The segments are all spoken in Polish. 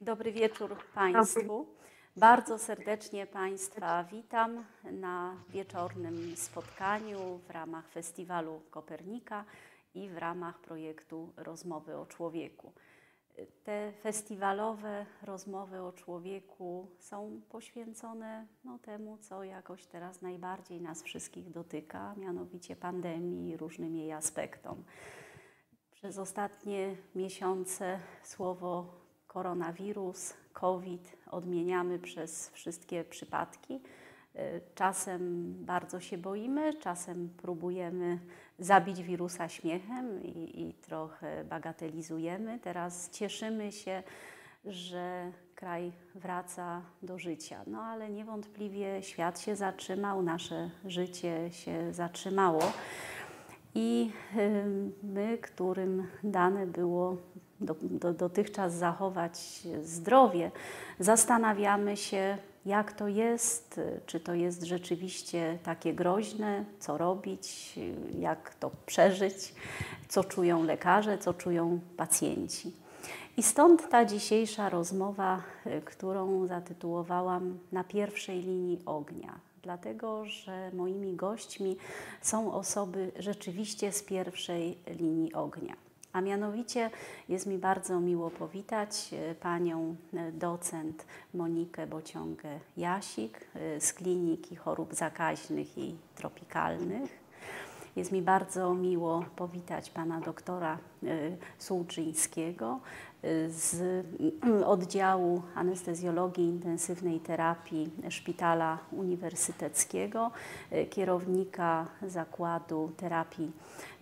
Dobry wieczór Państwu. Bardzo serdecznie Państwa witam na wieczornym spotkaniu w ramach Festiwalu Kopernika i w ramach projektu Rozmowy o Człowieku. Te festiwalowe rozmowy o człowieku są poświęcone no, temu, co jakoś teraz najbardziej nas wszystkich dotyka, mianowicie pandemii i różnym jej aspektom. Przez ostatnie miesiące słowo koronawirus, COVID odmieniamy przez wszystkie przypadki. Czasem bardzo się boimy, czasem próbujemy zabić wirusa śmiechem i, i trochę bagatelizujemy. Teraz cieszymy się, że kraj wraca do życia. No ale niewątpliwie świat się zatrzymał, nasze życie się zatrzymało. I my, którym dane było do, do, dotychczas zachować zdrowie, zastanawiamy się, jak to jest, czy to jest rzeczywiście takie groźne, co robić, jak to przeżyć, co czują lekarze, co czują pacjenci. I stąd ta dzisiejsza rozmowa, którą zatytułowałam Na pierwszej linii ognia dlatego że moimi gośćmi są osoby rzeczywiście z pierwszej linii ognia. A mianowicie jest mi bardzo miło powitać e, panią e, docent Monikę Bociągę-Jasik e, z Kliniki Chorób Zakaźnych i Tropikalnych. Jest mi bardzo miło powitać pana doktora Sułczyńskiego, z oddziału anestezjologii intensywnej terapii Szpitala Uniwersyteckiego, kierownika zakładu terapii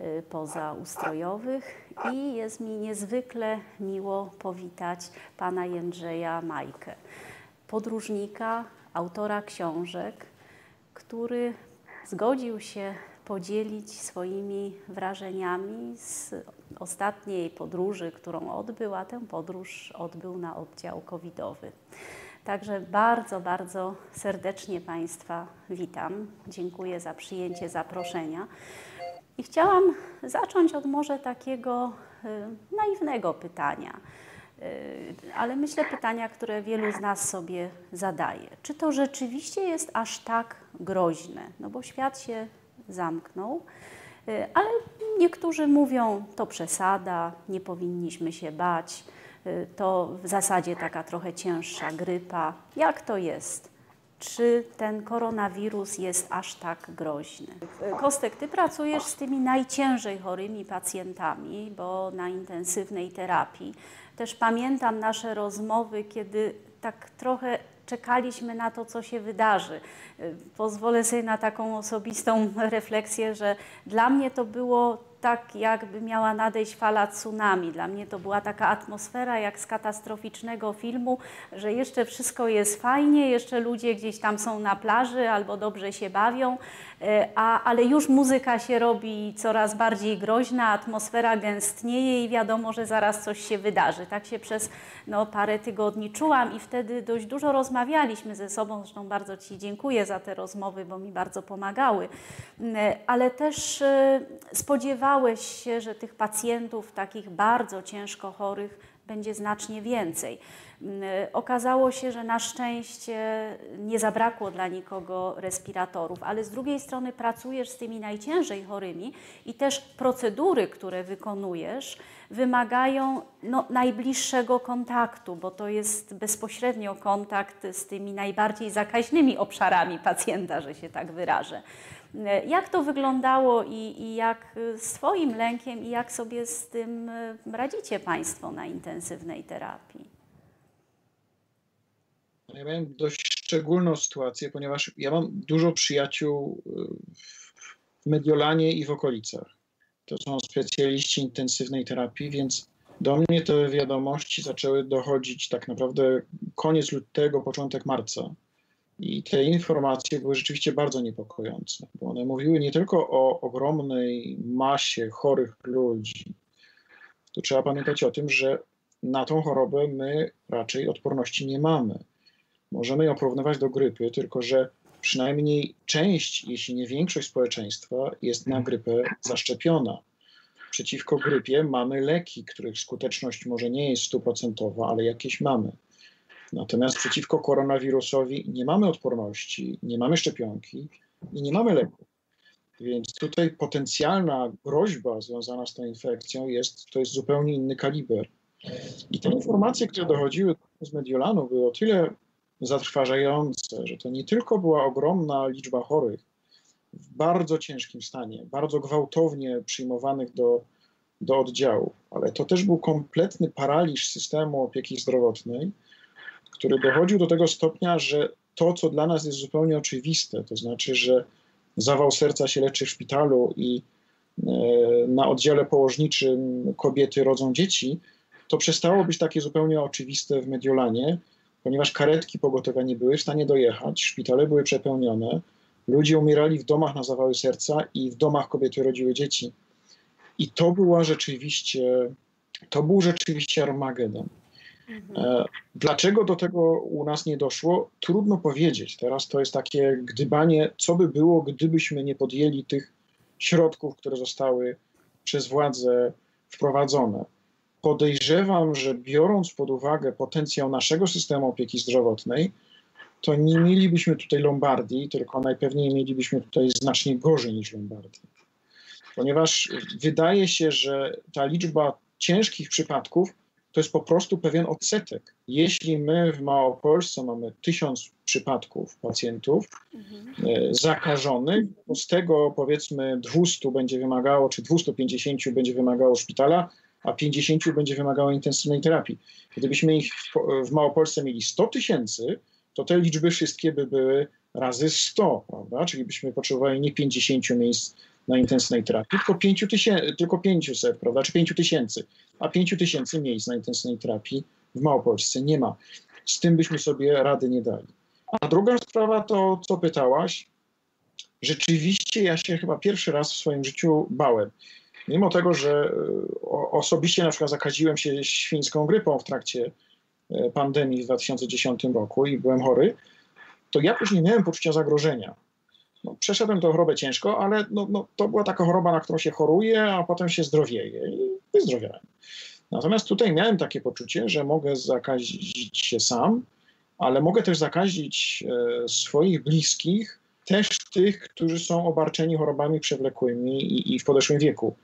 y, pozaustrojowych. I jest mi niezwykle miło powitać pana Jędrzeja Majkę, podróżnika, autora książek, który zgodził się podzielić swoimi wrażeniami z ostatniej podróży, którą odbył, a tę podróż odbył na oddział covidowy. Także bardzo, bardzo serdecznie Państwa witam. Dziękuję za przyjęcie zaproszenia. I chciałam zacząć od może takiego y, naiwnego pytania, y, ale myślę pytania, które wielu z nas sobie zadaje. Czy to rzeczywiście jest aż tak groźne? No bo świat się zamknął. Y, ale niektórzy mówią, to przesada, nie powinniśmy się bać, y, to w zasadzie taka trochę cięższa grypa. Jak to jest? Czy ten koronawirus jest aż tak groźny? Kostek, ty pracujesz z tymi najciężej chorymi pacjentami, bo na intensywnej terapii. Też pamiętam nasze rozmowy, kiedy tak trochę czekaliśmy na to, co się wydarzy. Pozwolę sobie na taką osobistą refleksję, że dla mnie to było tak, jakby miała nadejść fala tsunami. Dla mnie to była taka atmosfera jak z katastroficznego filmu, że jeszcze wszystko jest fajnie, jeszcze ludzie gdzieś tam są na plaży albo dobrze się bawią, e, a, ale już muzyka się robi coraz bardziej groźna, atmosfera gęstnieje i wiadomo, że zaraz coś się wydarzy. Tak się przez no, parę tygodni czułam i wtedy dość dużo rozmawialiśmy ze sobą. Zresztą bardzo Ci dziękuję za te rozmowy, bo mi bardzo pomagały. E, ale też e, spodziewałam spodziewałeś się, że tych pacjentów takich bardzo ciężko chorych będzie znacznie więcej. Mm, okazało się, że na szczęście nie zabrakło dla nikogo respiratorów, ale z drugiej strony pracujesz z tymi najciężej chorymi i też procedury, które wykonujesz, wymagają no, najbliższego kontaktu, bo to jest bezpośrednio kontakt z tymi najbardziej zakaźnymi obszarami pacjenta, że się tak wyrażę. Jak to wyglądało i, i jak swoim lękiem i jak sobie z tym radzicie Państwo na intensywnej terapii? Ja miałem dość szczególną sytuację, ponieważ ja mam dużo przyjaciół w Mediolanie i w okolicach. To są specjaliści intensywnej terapii, więc do mnie te wiadomości zaczęły dochodzić tak naprawdę koniec lutego, początek marca. I te informacje były rzeczywiście bardzo niepokojące, bo one mówiły nie tylko o ogromnej masie chorych ludzi. Tu trzeba pamiętać o tym, że na tą chorobę my raczej odporności nie mamy. Możemy ją porównywać do grypy, tylko że przynajmniej część, jeśli nie większość społeczeństwa jest na grypę zaszczepiona. Przeciwko grypie mamy leki, których skuteczność może nie jest stuprocentowa, ale jakieś mamy. Natomiast przeciwko koronawirusowi nie mamy odporności, nie mamy szczepionki i nie mamy leku. Więc tutaj potencjalna groźba związana z tą infekcją jest, to jest zupełnie inny kaliber. I te informacje, które dochodziły z Mediolanu, były o tyle zatrważające, że to nie tylko była ogromna liczba chorych w bardzo ciężkim stanie, bardzo gwałtownie przyjmowanych do, do oddziału, ale to też był kompletny paraliż systemu opieki zdrowotnej, który dochodził do tego stopnia, że to, co dla nas jest zupełnie oczywiste, to znaczy, że zawał serca się leczy w szpitalu i e, na oddziale położniczym kobiety rodzą dzieci, to przestało być takie zupełnie oczywiste w Mediolanie, ponieważ karetki pogotowia nie były w stanie dojechać, szpitale były przepełnione, ludzie umierali w domach na zawały serca i w domach kobiety rodziły dzieci. I to była rzeczywiście, to był rzeczywiście Armagedon. Mhm. Dlaczego do tego u nas nie doszło? Trudno powiedzieć. Teraz to jest takie gdybanie, co by było, gdybyśmy nie podjęli tych środków, które zostały przez władze wprowadzone. Podejrzewam, że biorąc pod uwagę potencjał naszego systemu opieki zdrowotnej, to nie mielibyśmy tutaj Lombardii, tylko najpewniej mielibyśmy tutaj znacznie gorzej niż Lombardii. Ponieważ wydaje się, że ta liczba ciężkich przypadków to jest po prostu pewien odsetek. Jeśli my w Małopolsce mamy tysiąc przypadków pacjentów mhm. E, zakażonych, to z tego powiedzmy 200 będzie wymagało, czy 250 będzie wymagało szpitala, a 50 będzie wymagało intensywnej terapii. Gdybyśmy ich w, w Małopolsce mieli 100 tysięcy, to te liczby wszystkie by były razy 100, prawda? Czyli byśmy potrzebowali nie 50 miejsc na intensywnej terapii, tylko, 5 tysięcy, tylko 500, prawda, czy 5 tysięcy, a 5 tysięcy miejsc na intensywnej terapii w Małopolsce nie ma. Z tym byśmy sobie rady nie dali. A druga sprawa to, co pytałaś, rzeczywiście ja się chyba pierwszy raz w swoim życiu bałem. Mimo tego, że e, osobiście na przykład zakaziłem się świńską grypą w trakcie e, pandemii w 2010 roku i byłem chory, to ja później miałem poczucia zagrożenia. No, przeszedłem tę chorobę ciężko, ale no, no, to była taka choroba, na którą się choruje, a potem się zdrowieje i wyzdrowiałem. Natomiast tutaj miałem takie poczucie, że mogę zakazić się sam, ale mogę też zakazić e, swoich bliskich, też tych, którzy są obarczeni chorobami przewlekłymi i, i w podeszłym wieku.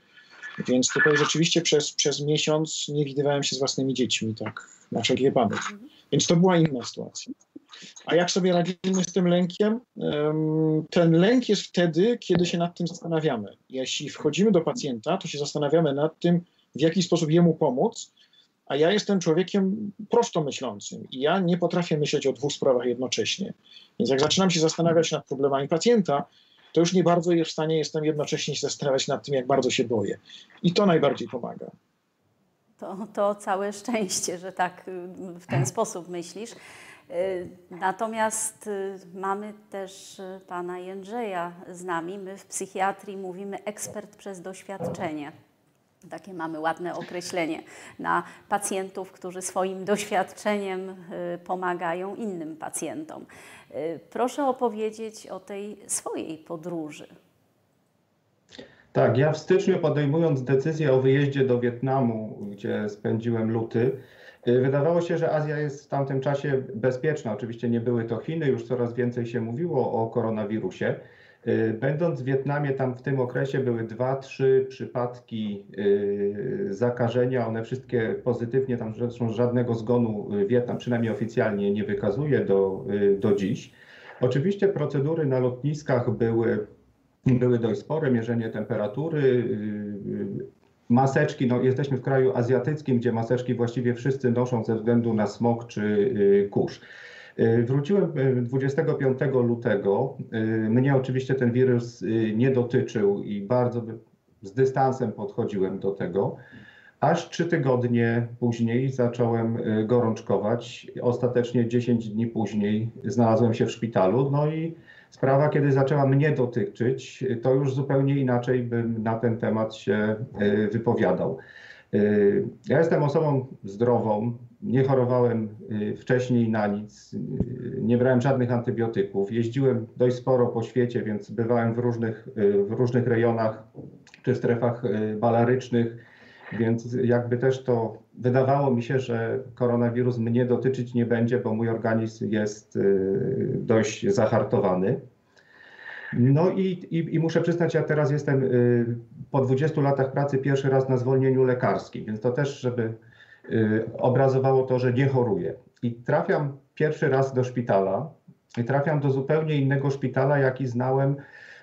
Więc tutaj rzeczywiście przez, przez miesiąc nie widywałem się z własnymi dziećmi, tak, na wszelki wypadek. Więc to była inna sytuacja. A jak sobie radzimy z tym lękiem? Ten lęk jest wtedy, kiedy się nad tym zastanawiamy. Jeśli wchodzimy do pacjenta, to się zastanawiamy nad tym, w jaki sposób jemu pomóc, a ja jestem człowiekiem prosto myślącym i ja nie potrafię myśleć o dwóch sprawach jednocześnie. Więc jak zaczynam się zastanawiać nad problemami pacjenta, to już nie bardzo w stanie jestem jednocześnie się zastanawiać nad tym, jak bardzo się boję. I to najbardziej pomaga. To, to całe szczęście, że tak w ten sposób myślisz. Y, natomiast y, mamy też y, pana Jędrzeja z nami. My w psychiatrii mówimy ekspert przez doświadczenie. Takie mamy ładne określenie na pacjentów, którzy swoim doświadczeniem pomagają innym pacjentom. Proszę opowiedzieć o tej swojej podróży. Tak, ja w styczniu podejmując decyzję o wyjeździe do Wietnamu, gdzie spędziłem luty, wydawało się, że Azja jest w tamtym czasie bezpieczna. Oczywiście nie były to Chiny, już coraz więcej się mówiło o koronawirusie. Y, będąc w Wietnamie, tam w tym okresie były dwa, trzy przypadki y, zakażenia. One wszystkie pozytywnie, tam zresztą żadnego zgonu Wietnam przynajmniej oficjalnie nie wykazuje do, do dziś. Oczywiście procedury na lotniskach były, były dość spore, mierzenie temperatury, Maseczki, no jesteśmy w kraju azjatyckim, gdzie maseczki właściwie wszyscy noszą ze względu na smog czy y, kurz. Y, wróciłem 25 y, lutego. Mnie oczywiście ten wirus nie dotyczył i bardzo z dystansem podchodziłem do tego. Aż trzy tygodnie później zacząłem gorączkować. Ostatecznie 10 dni później znalazłem się w szpitalu. No i Sprawa, kiedy zaczęła mnie dotyczyć, to już zupełnie inaczej bym na ten temat się e, wypowiadał. E, ja jestem osobą zdrową, nie chorowałem e, wcześniej na nic, nie brałem żadnych antybiotyków. Jeździłem dość sporo po świecie, więc bywałem w różnych, w różnych rejonach czy strefach balarycznych, Więc jakby też to wydawało mi się, że koronawirus mnie dotyczyć nie będzie, bo mój organizm jest y, dość zahartowany. No i, i, i, muszę przyznać, ja teraz jestem y, po 20 latach pracy pierwszy raz na zwolnieniu lekarskim, więc to też, żeby y, obrazowało to, że nie choruję. I trafiam pierwszy raz do szpitala i trafiam do zupełnie innego szpitala, jaki znałem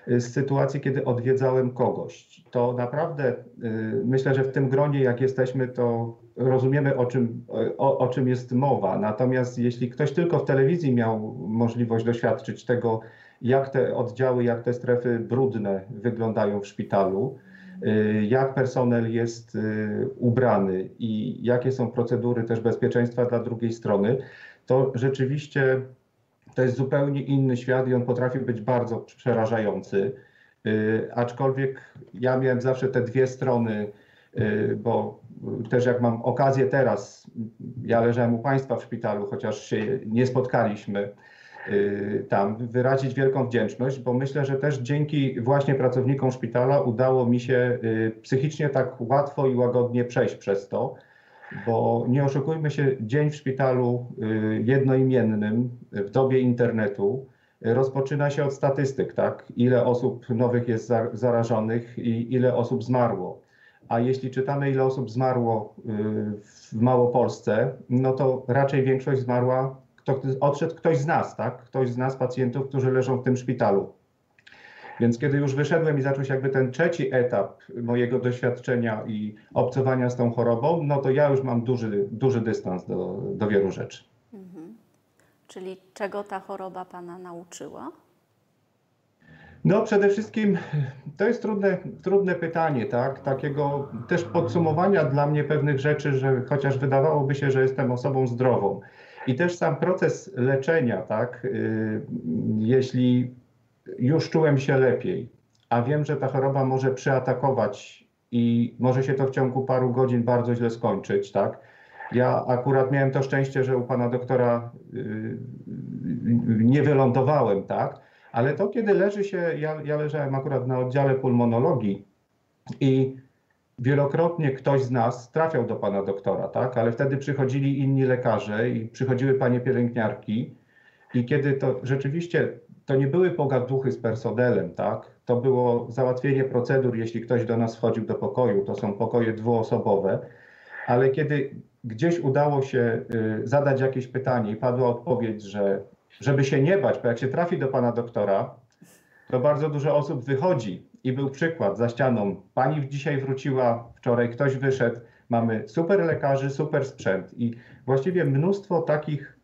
z sytuacji, kiedy odwiedzałem kogoś. To naprawdę myślę, że w tym gronie, jak jesteśmy, to rozumiemy, o czym, o, o czym jest mowa. Natomiast jeśli ktoś tylko w telewizji miał możliwość doświadczyć tego, jak te oddziały, jak te strefy brudne wyglądają w szpitalu, y, jak personel jest y, ubrany i jakie są procedury też bezpieczeństwa dla drugiej strony, to rzeczywiście to jest zupełnie inny świat i on potrafi być bardzo przerażający. Y, aczkolwiek ja miałem zawsze te dwie strony, bo też jak mam okazję teraz, ja leżałem u Państwa w szpitalu, chociaż się nie spotkaliśmy, Y, tam wyrazić wielką wdzięczność, bo myślę, że też dzięki właśnie pracownikom szpitala udało mi się y, psychicznie tak łatwo i łagodnie przejść przez to, bo nie oszukujmy się, dzień w szpitalu y, jednoimiennym w dobie internetu rozpoczyna się od statystyk, tak? Ile osób nowych jest zarażonych i ile osób zmarło. A jeśli czytamy, ile osób zmarło w Małopolsce, no to raczej większość zmarła to odszedł ktoś z nas, tak? Ktoś z nas, pacjentów, którzy leżą w tym szpitalu. Więc kiedy już wyszedłem i zaczął się jakby ten trzeci etap mojego doświadczenia i obcowania z tą chorobą, no to ja już mam duży, duży dystans do, do wielu rzeczy. Mhm. Czyli czego ta choroba Pana nauczyła? No przede wszystkim to jest trudne, trudne pytanie, tak? Takiego też podsumowania dla mnie pewnych rzeczy, że chociaż wydawałoby się, że jestem osobą zdrową, i też sam proces leczenia, tak, y, jeśli już czułem się lepiej, a wiem, że ta choroba może przyatakować i może się to w ciągu paru godzin bardzo źle skończyć, tak. Ja akurat miałem to szczęście, że u pana doktora y, nie wylądowałem, tak, ale to kiedy leży się, ja, ja leżałem akurat na oddziale pulmonologii i wielokrotnie ktoś z nas trafiał do pana doktora, tak? Ale wtedy przychodzili inni lekarze i przychodziły panie pielęgniarki i kiedy to rzeczywiście to nie były pogaduchy z personelem, tak? To było załatwienie procedur, jeśli ktoś do nas wchodził do pokoju, to są pokoje dwuosobowe, ale kiedy gdzieś udało się y, zadać jakieś pytanie i padła odpowiedź, że żeby się nie bać, bo jak się trafi do pana doktora, to bardzo dużo osób wychodzi. I był przykład za ścianą. Pani dzisiaj wróciła, wczoraj ktoś wyszedł, mamy super lekarzy, super sprzęt. I właściwie mnóstwo takich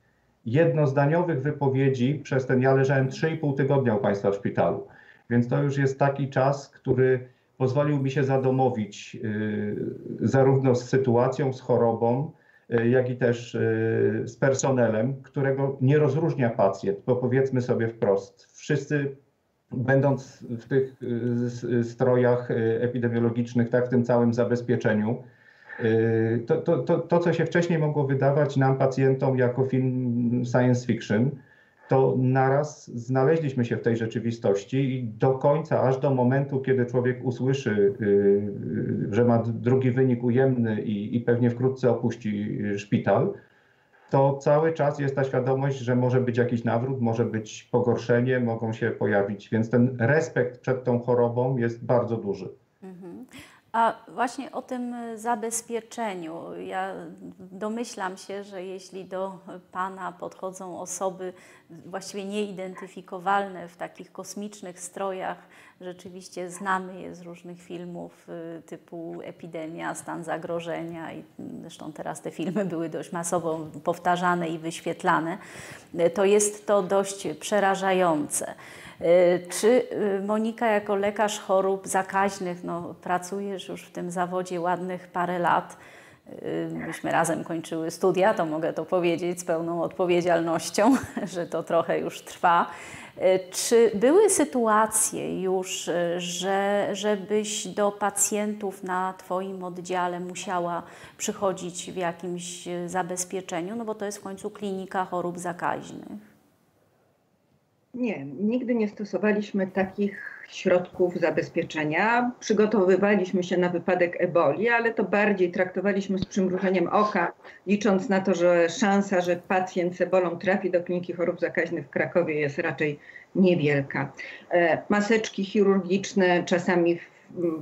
jednozdaniowych wypowiedzi przez ten, ja leżałem 3,5 tygodnia u Państwa w szpitalu, więc to już jest taki czas, który pozwolił mi się zadomowić yy, zarówno z sytuacją, z chorobą, jak i też yy, z personelem, którego nie rozróżnia pacjent, bo powiedzmy sobie wprost, wszyscy będąc w tych y, strojach epidemiologicznych, tak, w tym całym zabezpieczeniu, to, to, to, to, co się wcześniej mogło wydawać nam, pacjentom, jako film science fiction, to naraz znaleźliśmy się w tej rzeczywistości i do końca, aż do momentu, kiedy człowiek usłyszy, że ma drugi wynik ujemny i, i pewnie wkrótce opuści szpital, to cały czas jest ta świadomość, że może być jakiś nawrót, może być pogorszenie, mogą się pojawić, więc ten respekt przed tą chorobą jest bardzo duży. A właśnie o tym zabezpieczeniu. Ja domyślam się, że jeśli do Pana podchodzą osoby właściwie nieidentyfikowalne w takich kosmicznych strojach, rzeczywiście znamy je z różnych filmów y, typu Epidemia, Stan Zagrożenia i zresztą teraz te filmy były dość masowo powtarzane i wyświetlane, to jest to dość przerażające. Y, czy y, Monika jako lekarz chorób zakaźnych, no, pracujesz już w tym zawodzie ładnych parę lat, myśmy razem kończyły studia, to mogę to powiedzieć z pełną odpowiedzialnością, że to trochę już trwa. E, czy były sytuacje już, e, że, żebyś do pacjentów na Twoim oddziale musiała przychodzić w jakimś e, zabezpieczeniu? No bo to jest w końcu klinika chorób zakaźnych. Nie, nigdy nie stosowaliśmy takich środków zabezpieczenia. Przygotowywaliśmy się na wypadek eboli, ale to bardziej traktowaliśmy z przymrużeniem oka, licząc na to, że szansa, że pacjent z ebolą trafi do kliniki chorób zakaźnych w Krakowie jest raczej niewielka. E, maseczki chirurgiczne, czasami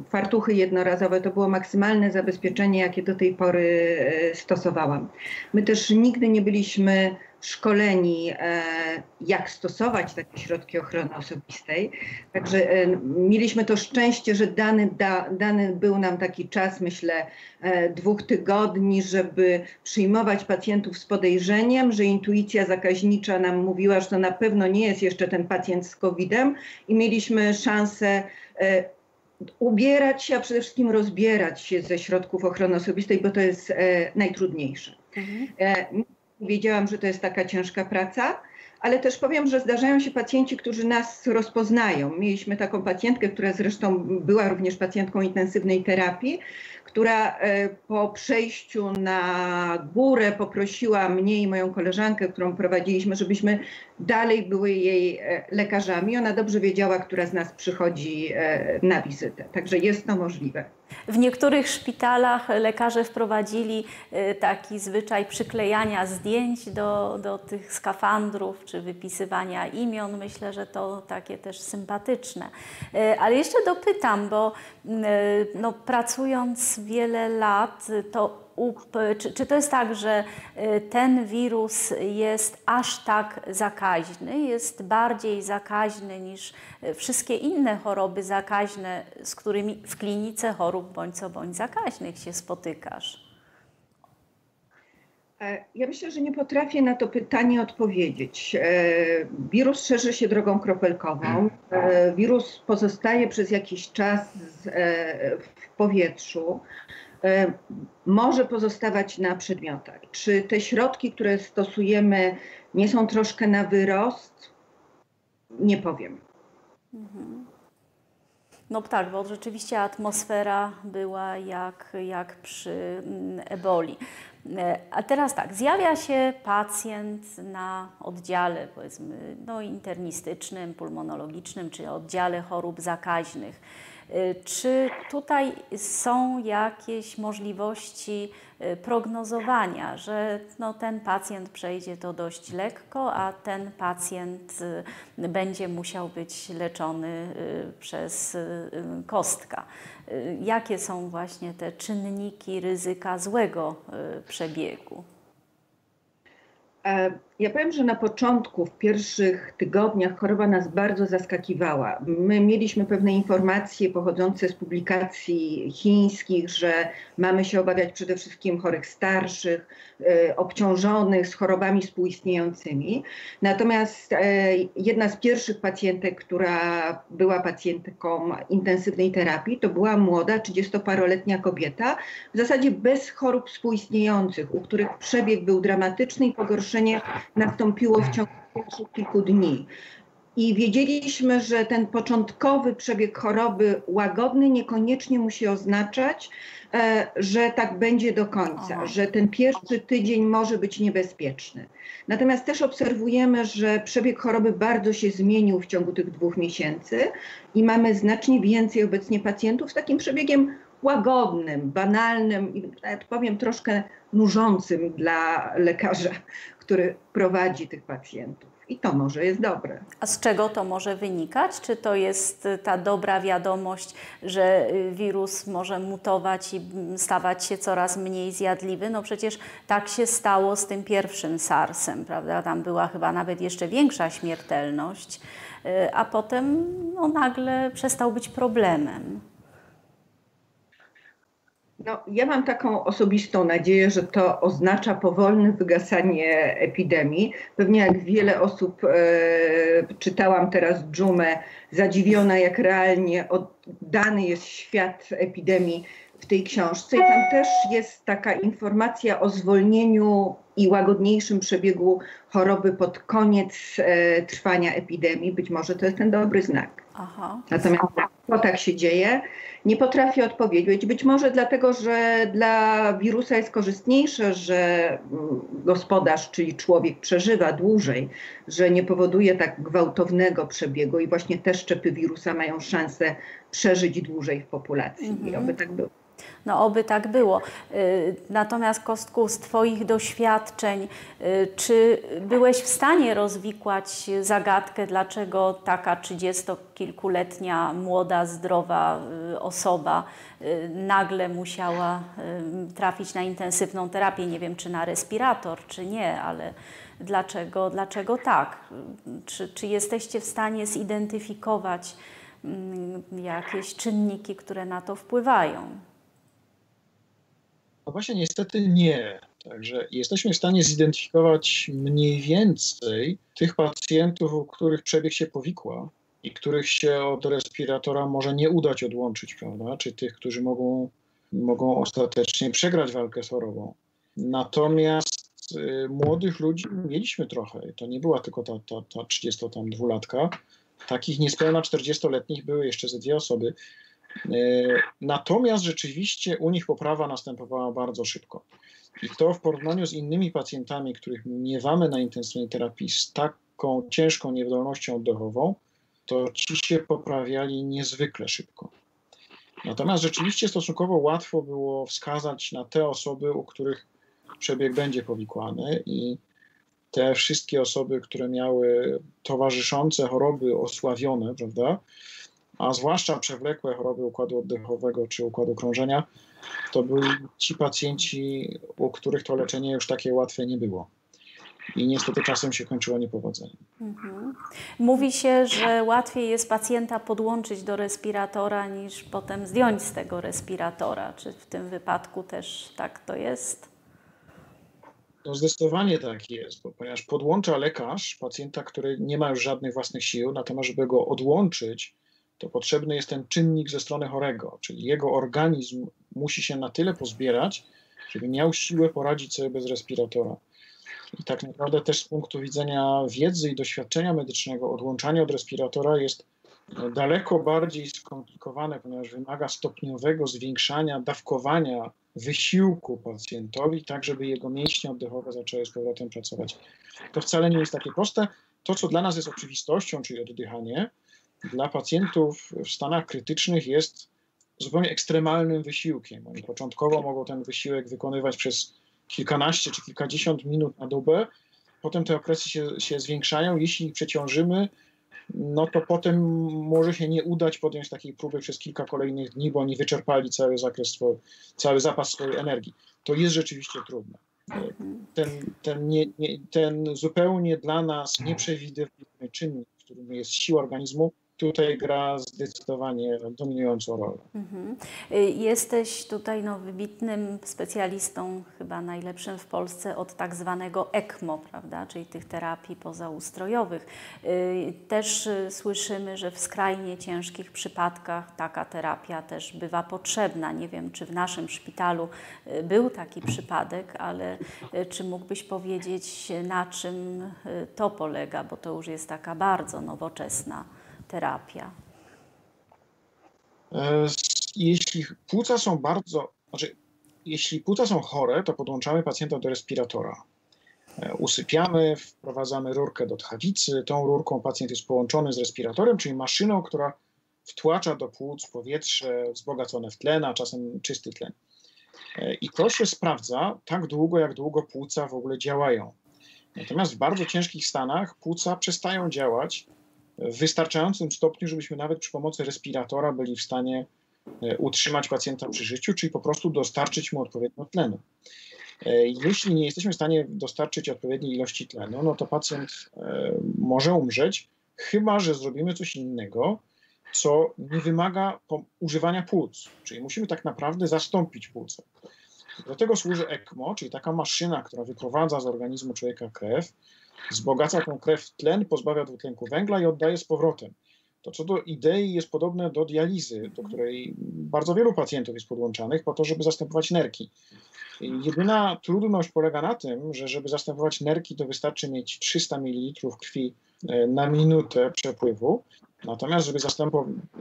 fartuchy jednorazowe to było maksymalne zabezpieczenie, jakie do tej pory e, stosowałam. My też nigdy nie byliśmy szkoleni, e, jak stosować takie środki ochrony osobistej. Także e, mieliśmy to szczęście, że dany, da, dany był nam taki czas, myślę, e, dwóch tygodni, żeby przyjmować pacjentów z podejrzeniem, że intuicja zakaźnicza nam mówiła, że to na pewno nie jest jeszcze ten pacjent z COVID-em i mieliśmy szansę ubierać się, a przede wszystkim rozbierać się ze środków ochrony osobistej, bo to jest najtrudniejsze. Mhm. Wiedziałam, że to jest taka ciężka praca, ale też powiem, że zdarzają się pacjenci, którzy nas rozpoznają. Mieliśmy taką pacjentkę, która zresztą była również pacjentką intensywnej terapii, która e, po przejściu na górę poprosiła mnie i moją koleżankę, którą prowadziliśmy, żebyśmy dalej były jej e, lekarzami. Ona dobrze wiedziała, która z nas przychodzi e, na wizytę. Także jest to możliwe. W niektórych szpitalach lekarze wprowadzili taki zwyczaj przyklejania zdjęć do, do tych skafandrów, czy wypisywania imion. Myślę, że to takie też sympatyczne. Ale jeszcze dopytam, bo no, pracując wiele lat, to czy, czy, to jest tak, że y, ten wirus jest aż tak zakaźny, jest bardziej zakaźny niż y, wszystkie inne choroby zakaźne, z którymi w klinice chorób bądź co bądź zakaźnych się spotykasz? E, ja myślę, że nie potrafię na to pytanie odpowiedzieć. E, wirus szerzy się drogą kropelkową. E, wirus pozostaje przez jakiś czas w powietrzu. Może pozostawać na przedmiotach. Czy te środki, które stosujemy, nie są troszkę na wyrost? Nie powiem. Mhm. No tak, bo rzeczywiście atmosfera była jak, jak przy mm, eboli. E, a teraz tak, zjawia się pacjent na oddziale powiedzmy no, internistycznym, pulmonologicznym czy oddziale chorób zakaźnych. E, czy tutaj są jakieś możliwości e, prognozowania, że no, ten pacjent przejdzie to dość lekko, a ten pacjent będzie musiał być leczony przez kostka? Y, jakie są właśnie te czynniki ryzyka złego y, przebiegu? Ja powiem, że na początku, w pierwszych tygodniach choroba nas bardzo zaskakiwała. My mieliśmy pewne informacje pochodzące z publikacji chińskich, że mamy się obawiać przede wszystkim chorych starszych, e, obciążonych z chorobami współistniejącymi. Natomiast e, jedna z pierwszych pacjentek, która była pacjentką intensywnej terapii, to była młoda, 30-paroletnia kobieta, w zasadzie bez chorób współistniejących, u których przebieg był dramatyczny i pogorszenie nastąpiło w ciągu pierwszych kilku dni. I wiedzieliśmy, że ten początkowy przebieg choroby łagodny niekoniecznie musi oznaczać, e, że tak będzie do końca, że ten pierwszy tydzień może być niebezpieczny. Natomiast też obserwujemy, że przebieg choroby bardzo się zmienił w ciągu tych dwóch miesięcy i mamy znacznie więcej obecnie pacjentów z takim przebiegiem łagodnym, banalnym i nawet powiem troszkę nużącym dla lekarza, który prowadzi tych pacjentów. I to może jest dobre. A z czego to może wynikać? Czy to jest ta dobra wiadomość, że wirus może mutować i stawać się coraz mniej zjadliwy? No przecież tak się stało z tym pierwszym SARS-em, prawda? Tam była chyba nawet jeszcze większa śmiertelność, a potem no, nagle przestał być problemem. No, ja mam taką osobistą nadzieję, że to oznacza powolne wygasanie epidemii. Pewnie jak wiele osób e, czytałam teraz dżumę, zadziwiona jak realnie oddany jest świat epidemii w tej książce. I tam też jest taka informacja o zwolnieniu i łagodniejszym przebiegu choroby pod koniec e, trwania epidemii. Być może to jest ten dobry znak. Aha. Natomiast to tak się dzieje Nie potrafię odpowiedzieć. Być może dlatego, że dla wirusa jest korzystniejsze, że gospodarz, czyli człowiek przeżywa dłużej, że nie powoduje tak gwałtownego przebiegu i właśnie te szczepy wirusa mają szansę przeżyć dłużej w populacji. I Mhm. oby tak było. No, oby tak było. Y, Natomiast Kostku, z Twoich doświadczeń, y, czy byłeś w stanie rozwikłać zagadkę, dlaczego taka trzydziestokilkuletnia, młoda, zdrowa y, osoba nagle musiała trafić na intensywną terapię? Nie wiem, czy na respirator, czy nie, ale dlaczego, dlaczego tak? Czy, czy jesteście w stanie zidentyfikować mm, jakieś czynniki, które na to wpływają? No właśnie, niestety nie. Także jesteśmy w stanie zidentyfikować mniej więcej tych pacjentów, u których przebieg się powikła i których się od respiratora może nie udać odłączyć, prawda? Czy tych, którzy mogą, mogą ostatecznie przegrać walkę chorobą. Natomiast y, młodych ludzi mieliśmy trochę. To nie była tylko ta, ta, ta 32-latka. Takich niespełna 40-letnich były jeszcze ze dwie osoby. E, Natomiast rzeczywiście u nich poprawa następowała bardzo szybko. I to w porównaniu z innymi pacjentami, których miewamy na intensywnej terapii z taką ciężką niewydolnością oddechową, to ci się poprawiali niezwykle szybko. Natomiast rzeczywiście stosunkowo łatwo było wskazać na te osoby, u których przebieg będzie powikłany i te wszystkie osoby, które miały towarzyszące choroby osławione, prawda, a zwłaszcza przewlekłe choroby układu oddechowego czy układu krążenia, to byli ci pacjenci, u których to leczenie już takie łatwe nie było. I niestety czasem się kończyło niepowodzeniem. Mhm. Mówi się, że łatwiej jest pacjenta podłączyć do respiratora niż potem zdjąć z tego respiratora. Czy w tym wypadku też tak to jest? No zdecydowanie tak jest, bo ponieważ podłącza lekarz pacjenta, który nie ma już żadnych własnych sił, natomiast żeby go odłączyć, to potrzebny jest ten czynnik ze strony chorego, czyli jego organizm musi się na tyle pozbierać, żeby miał siłę poradzić sobie bez respiratora. I tak naprawdę też z punktu widzenia wiedzy i doświadczenia medycznego odłączanie od respiratora jest no, daleko bardziej skomplikowane, ponieważ wymaga stopniowego zwiększania dawkowania wysiłku pacjentowi, tak żeby jego mięśnie oddechowe zaczęły z powrotem pracować. To wcale nie jest takie proste. To, co dla nas jest oczywistością, czyli oddychanie, dla pacjentów w stanach krytycznych jest zupełnie ekstremalnym wysiłkiem. Oni początkowo mogą ten wysiłek wykonywać przez kilkanaście czy kilkadziesiąt minut na dobę, potem te okresy się, się zwiększają. Jeśli przeciążymy, no to potem może się nie udać podjąć takiej próby przez kilka kolejnych dni, bo oni wyczerpali cały zakres, cały zapas swojej energii. To jest rzeczywiście trudne. Ten, ten, nie, nie, ten zupełnie dla nas nieprzewidywalny czynnik, którym jest siła organizmu, tutaj gra zdecydowanie dominującą rolę. Mhm. Y, Jesteś tutaj no, wybitnym specjalistą, chyba najlepszym w Polsce od tak zwanego ECMO, prawda, czyli tych terapii pozaustrojowych. Y, Też y, słyszymy, że w skrajnie ciężkich przypadkach taka terapia też bywa potrzebna. Nie wiem, czy w naszym szpitalu był taki przypadek, ale czy mógłbyś powiedzieć, na czym to polega, bo to już jest taka bardzo nowoczesna terapia. E, Jeśli płuca są bardzo, znaczy, jeśli płuca są chore, to podłączamy pacjenta do respiratora. E, Usypiamy, wprowadzamy rurkę do tchawicy. Tą rurką pacjent jest połączony z respiratorem, czyli maszyną, która wtłacza do płuc powietrze wzbogacone w tlen, a czasem czysty tlen. E, I to się sprawdza tak długo, jak długo płuca w ogóle działają. Natomiast w bardzo ciężkich stanach płuca przestają działać w wystarczającym stopniu, żebyśmy nawet przy pomocy respiratora byli w stanie e, utrzymać pacjenta przy życiu, czyli po prostu dostarczyć mu odpowiednio tlenu. E, Jeśli nie jesteśmy w stanie dostarczyć odpowiedniej ilości tlenu, no to pacjent e, może umrzeć, chyba że zrobimy coś innego, co nie wymaga używania płuc. Czyli musimy tak naprawdę zastąpić płuce. Do tego służy ECMO, czyli taka maszyna, która wyprowadza z organizmu człowieka krew, wzbogaca tą krew w tlen, pozbawia dwutlenku węgla i oddaje z powrotem. To co do idei jest podobne do dializy, do której bardzo wielu pacjentów jest podłączanych po to, żeby zastępować nerki. Jedyna trudność polega na tym, że żeby zastępować nerki, to wystarczy mieć 300 ml krwi e, na minutę przepływu Natomiast, żeby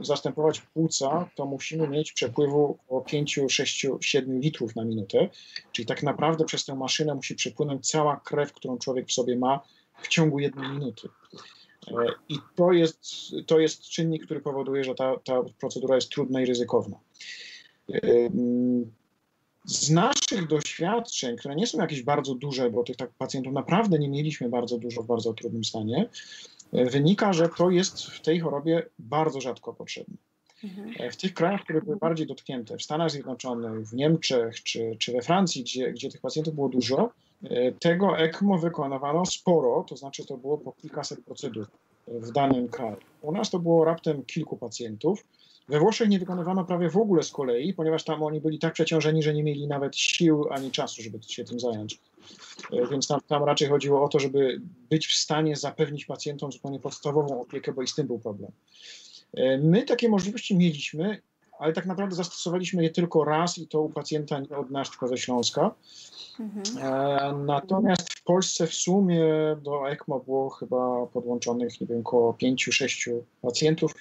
zastępować płuca, to musimy mieć przepływu o 5, 6, 7 litrów na minutę. Czyli tak naprawdę przez tę maszynę musi przepłynąć cała krew, którą człowiek w sobie ma w ciągu jednej minuty. E, I to jest, to jest czynnik, który powoduje, że ta, ta procedura jest trudna i ryzykowna. E, z naszych doświadczeń, które nie są jakieś bardzo duże, bo tych tak pacjentów naprawdę nie mieliśmy bardzo dużo w bardzo trudnym stanie, wynika, że to jest w tej chorobie bardzo rzadko potrzebne. Mhm. W tych krajach, które były bardziej dotknięte, w Stanach Zjednoczonych, w Niemczech czy, czy we Francji, gdzie, gdzie tych pacjentów było dużo, tego ECMO wykonywano sporo, to znaczy to było po kilkaset procedur w danym kraju. U nas to było raptem kilku pacjentów. We Włoszech nie wykonywano prawie w ogóle z kolei, ponieważ tam oni byli tak przeciążeni, że nie mieli nawet sił ani czasu, żeby się tym zająć. E, więc tam, tam raczej chodziło o to, żeby być w stanie zapewnić pacjentom zupełnie podstawową opiekę, bo i z tym był problem. E, my takie możliwości mieliśmy, ale tak naprawdę zastosowaliśmy je tylko raz i to u pacjenta nie od nas, tylko ze Śląska. Mhm. E, natomiast w Polsce w sumie do ECMO było chyba podłączonych, nie wiem, około 5-6 pacjentów.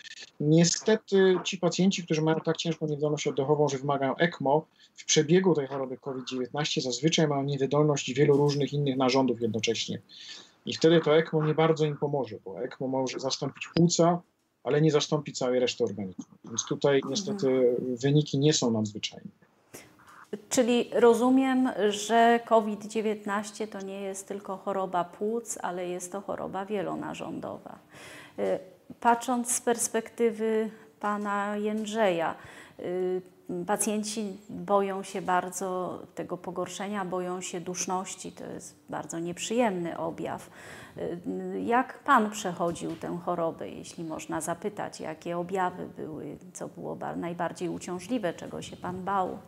Niestety ci pacjenci, którzy mają tak ciężką niewydolność oddechową, że wymagają ECMO, w przebiegu tej choroby COVID-19 zazwyczaj mają niewydolność wielu różnych innych narządów jednocześnie. I wtedy to ECMO nie bardzo im pomoże, bo ECMO może zastąpić płuca, ale nie zastąpi całej reszty organizmu. Więc tutaj niestety mhm. wyniki nie są nadzwyczajne. Czyli rozumiem, że COVID-19 to nie jest tylko choroba płuc, ale jest to choroba wielonarządowa. Y, patrząc z perspektywy pana Jędrzeja, y, pacjenci boją się bardzo tego pogorszenia, boją się duszności, to jest bardzo nieprzyjemny objaw. Y, jak pan przechodził tę chorobę, jeśli można zapytać, jakie objawy były, co było najbardziej uciążliwe, czego się pan bał?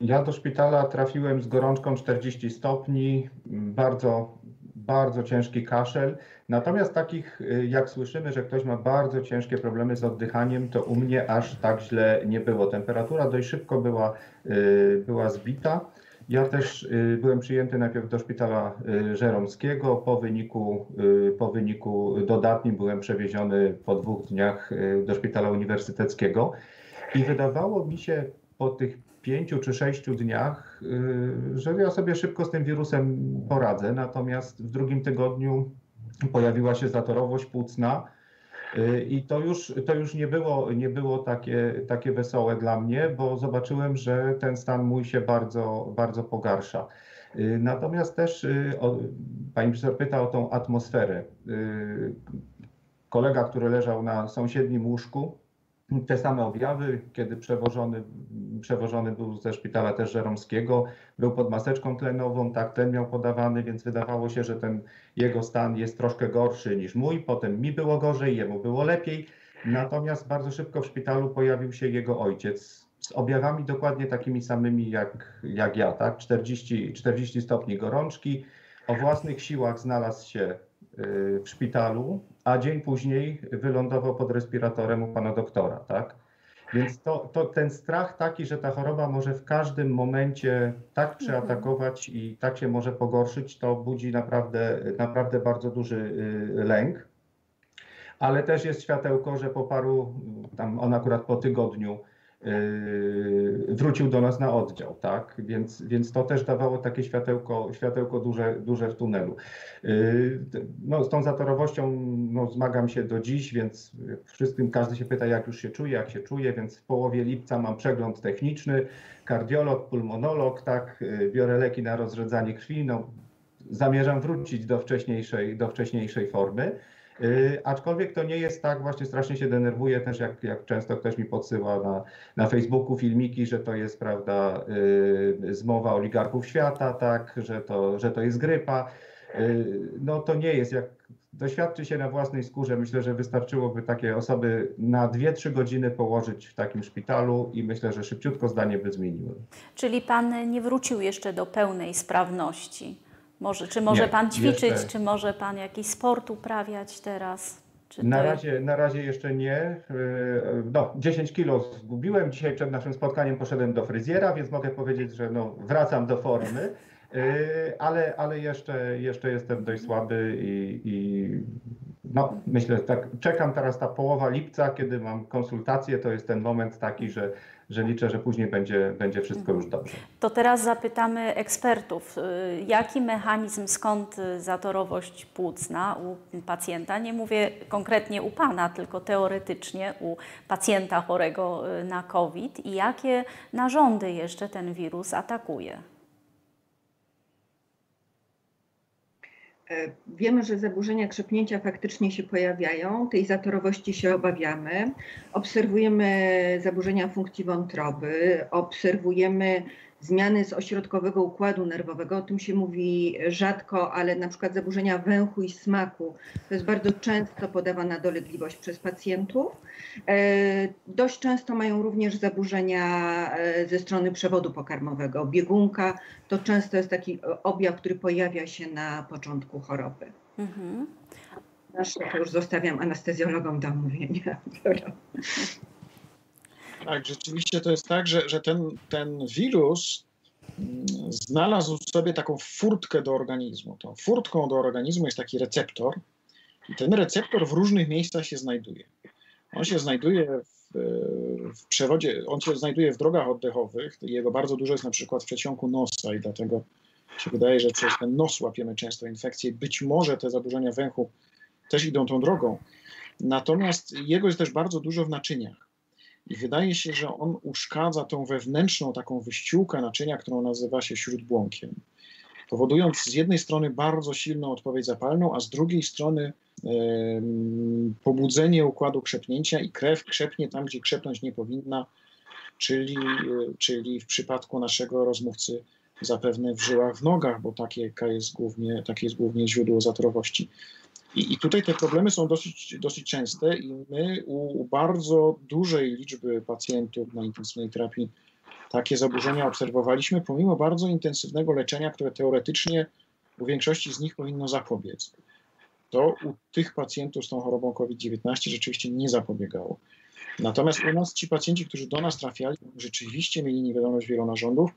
Ja do szpitala trafiłem z gorączką 40 stopni, bardzo, bardzo ciężki kaszel. Natomiast takich, y, jak słyszymy, że ktoś ma bardzo ciężkie problemy z oddychaniem, to u mnie aż tak źle nie było. Temperatura dość szybko była, y, była zbita. Ja też y, byłem przyjęty najpierw do szpitala żeromskiego. Po wyniku, po wyniku dodatnim byłem przewieziony po dwóch dniach do szpitala uniwersyteckiego. I wydawało mi się po tych pięciu czy sześciu dniach, y, że ja sobie szybko z tym wirusem poradzę. Natomiast w drugim tygodniu pojawiła się zatorowość płucna. Y, I to już, to już nie było, nie było takie, takie wesołe dla mnie, bo zobaczyłem, że ten stan mój się bardzo, bardzo pogarsza. Y, natomiast też o, pani profesor pyta o tą atmosferę. Kolega, który leżał na sąsiednim łóżku, te same objawy, kiedy przewożony, przewożony był ze szpitala też żeromskiego, był pod maseczką tlenową, tak tlen miał podawany, więc wydawało się, że ten jego stan jest troszkę gorszy niż mój, potem mi było gorzej, jemu było lepiej, natomiast bardzo szybko w szpitalu pojawił się jego ojciec z objawami dokładnie takimi samymi jak, jak ja, tak? 40, 40 stopni gorączki, o własnych siłach znalazł się w szpitalu, a dzień później wylądował pod respiratorem u pana doktora, tak? Więc to, to ten strach taki, że ta choroba może w każdym momencie tak mhm. przeatakować i tak się może pogorszyć, to budzi naprawdę, naprawdę bardzo duży y, lęk. Ale też jest światełko, że po paru, tam on akurat po tygodniu, wrócił do nas na oddział, tak? Więc, więc to też dawało takie światełko, światełko duże, duże w tunelu. Yy, no, z tą zatorowością no, zmagam się do dziś, więc wszystkim każdy się pyta, jak już się czuje, jak się czuje, więc w połowie lipca mam przegląd techniczny, kardiolog, pulmonolog, tak? Yy, biorę leki na rozrzedzanie krwi, no, zamierzam wrócić do wcześniejszej, do wcześniejszej formy. Y, aczkolwiek to nie jest tak, właśnie strasznie się denerwuję też, jak, jak często ktoś mi podsyła na, na Facebooku filmiki, że to jest, prawda, y, zmowa oligarchów świata, tak, że to, że to jest grypa. Y, no to nie jest, jak doświadczy się na własnej skórze, myślę, że wystarczyłoby takie osoby na 2-3 godziny położyć w takim szpitalu i myślę, że szybciutko zdanie by zmieniły. Czyli pan nie wrócił jeszcze do pełnej sprawności? Może, czy może nie, Pan ćwiczyć, jeszcze... czy może Pan jakiś sport uprawiać teraz? Na, razie, na razie jeszcze nie. E, no, 10 kilo zgubiłem. Dzisiaj przed naszym spotkaniem poszedłem do fryzjera, więc mogę powiedzieć, że no, wracam do formy. Ale, ale jeszcze, jeszcze jestem dość słaby i, i no, myślę, tak czekam teraz ta połowa lipca, kiedy mam konsultację, to jest ten moment taki, że, że liczę, że później będzie, będzie wszystko już dobrze. To teraz zapytamy ekspertów, y, jaki mechanizm, skąd zatorowość płucna u pacjenta, nie mówię konkretnie u Pana, tylko teoretycznie u pacjenta chorego y, na COVID i jakie narządy jeszcze ten wirus atakuje? Wiemy, że zaburzenia krzepnięcia faktycznie się pojawiają, tej zatorowości się obawiamy. Obserwujemy zaburzenia funkcji wątroby, obserwujemy zmiany z ośrodkowego układu nerwowego. O tym się mówi rzadko, ale na przykład zaburzenia węchu i smaku to jest bardzo często podawana dolegliwość przez pacjentów. E, dość często mają również zaburzenia e, ze strony przewodu pokarmowego. Biegunka to często jest taki objaw, który pojawia się na początku choroby. Mhm. To już zostawiam anestezjologom do omówienia. Tak, rzeczywiście to jest tak, że, że ten, ten wirus mm, znalazł sobie taką furtkę do organizmu. Tą furtką do organizmu jest taki receptor i ten receptor w różnych miejscach się znajduje. On się znajduje w, w przewodzie, on się znajduje w drogach oddechowych. Jego bardzo dużo jest na przykład w przeciągu nosa i dlatego się wydaje, że przez ten nos łapiemy często infekcje. Być może te zaburzenia węchu też idą tą drogą. Natomiast jego jest też bardzo dużo w naczyniach. I wydaje się, że on uszkadza tą wewnętrzną taką wyściółkę naczynia, którą nazywa się śródbłąkiem, powodując z jednej strony bardzo silną odpowiedź zapalną, a z drugiej strony e, pobudzenie układu krzepnięcia i krew krzepnie tam, gdzie krzepnąć nie powinna, czyli, e, czyli w przypadku naszego rozmówcy zapewne w żyłach w nogach, bo takie jest głównie, takie jest głównie źródło zatorowości. I, I, tutaj te problemy są dosyć, dosyć częste i my u bardzo dużej liczby pacjentów na intensywnej terapii takie zaburzenia obserwowaliśmy, pomimo bardzo intensywnego leczenia, które teoretycznie u większości z nich powinno zapobiec. To u tych pacjentów z tą chorobą COVID-19 rzeczywiście nie zapobiegało. Natomiast u nas ci pacjenci, którzy do nas trafiali, rzeczywiście mieli niewydolność wielonarządów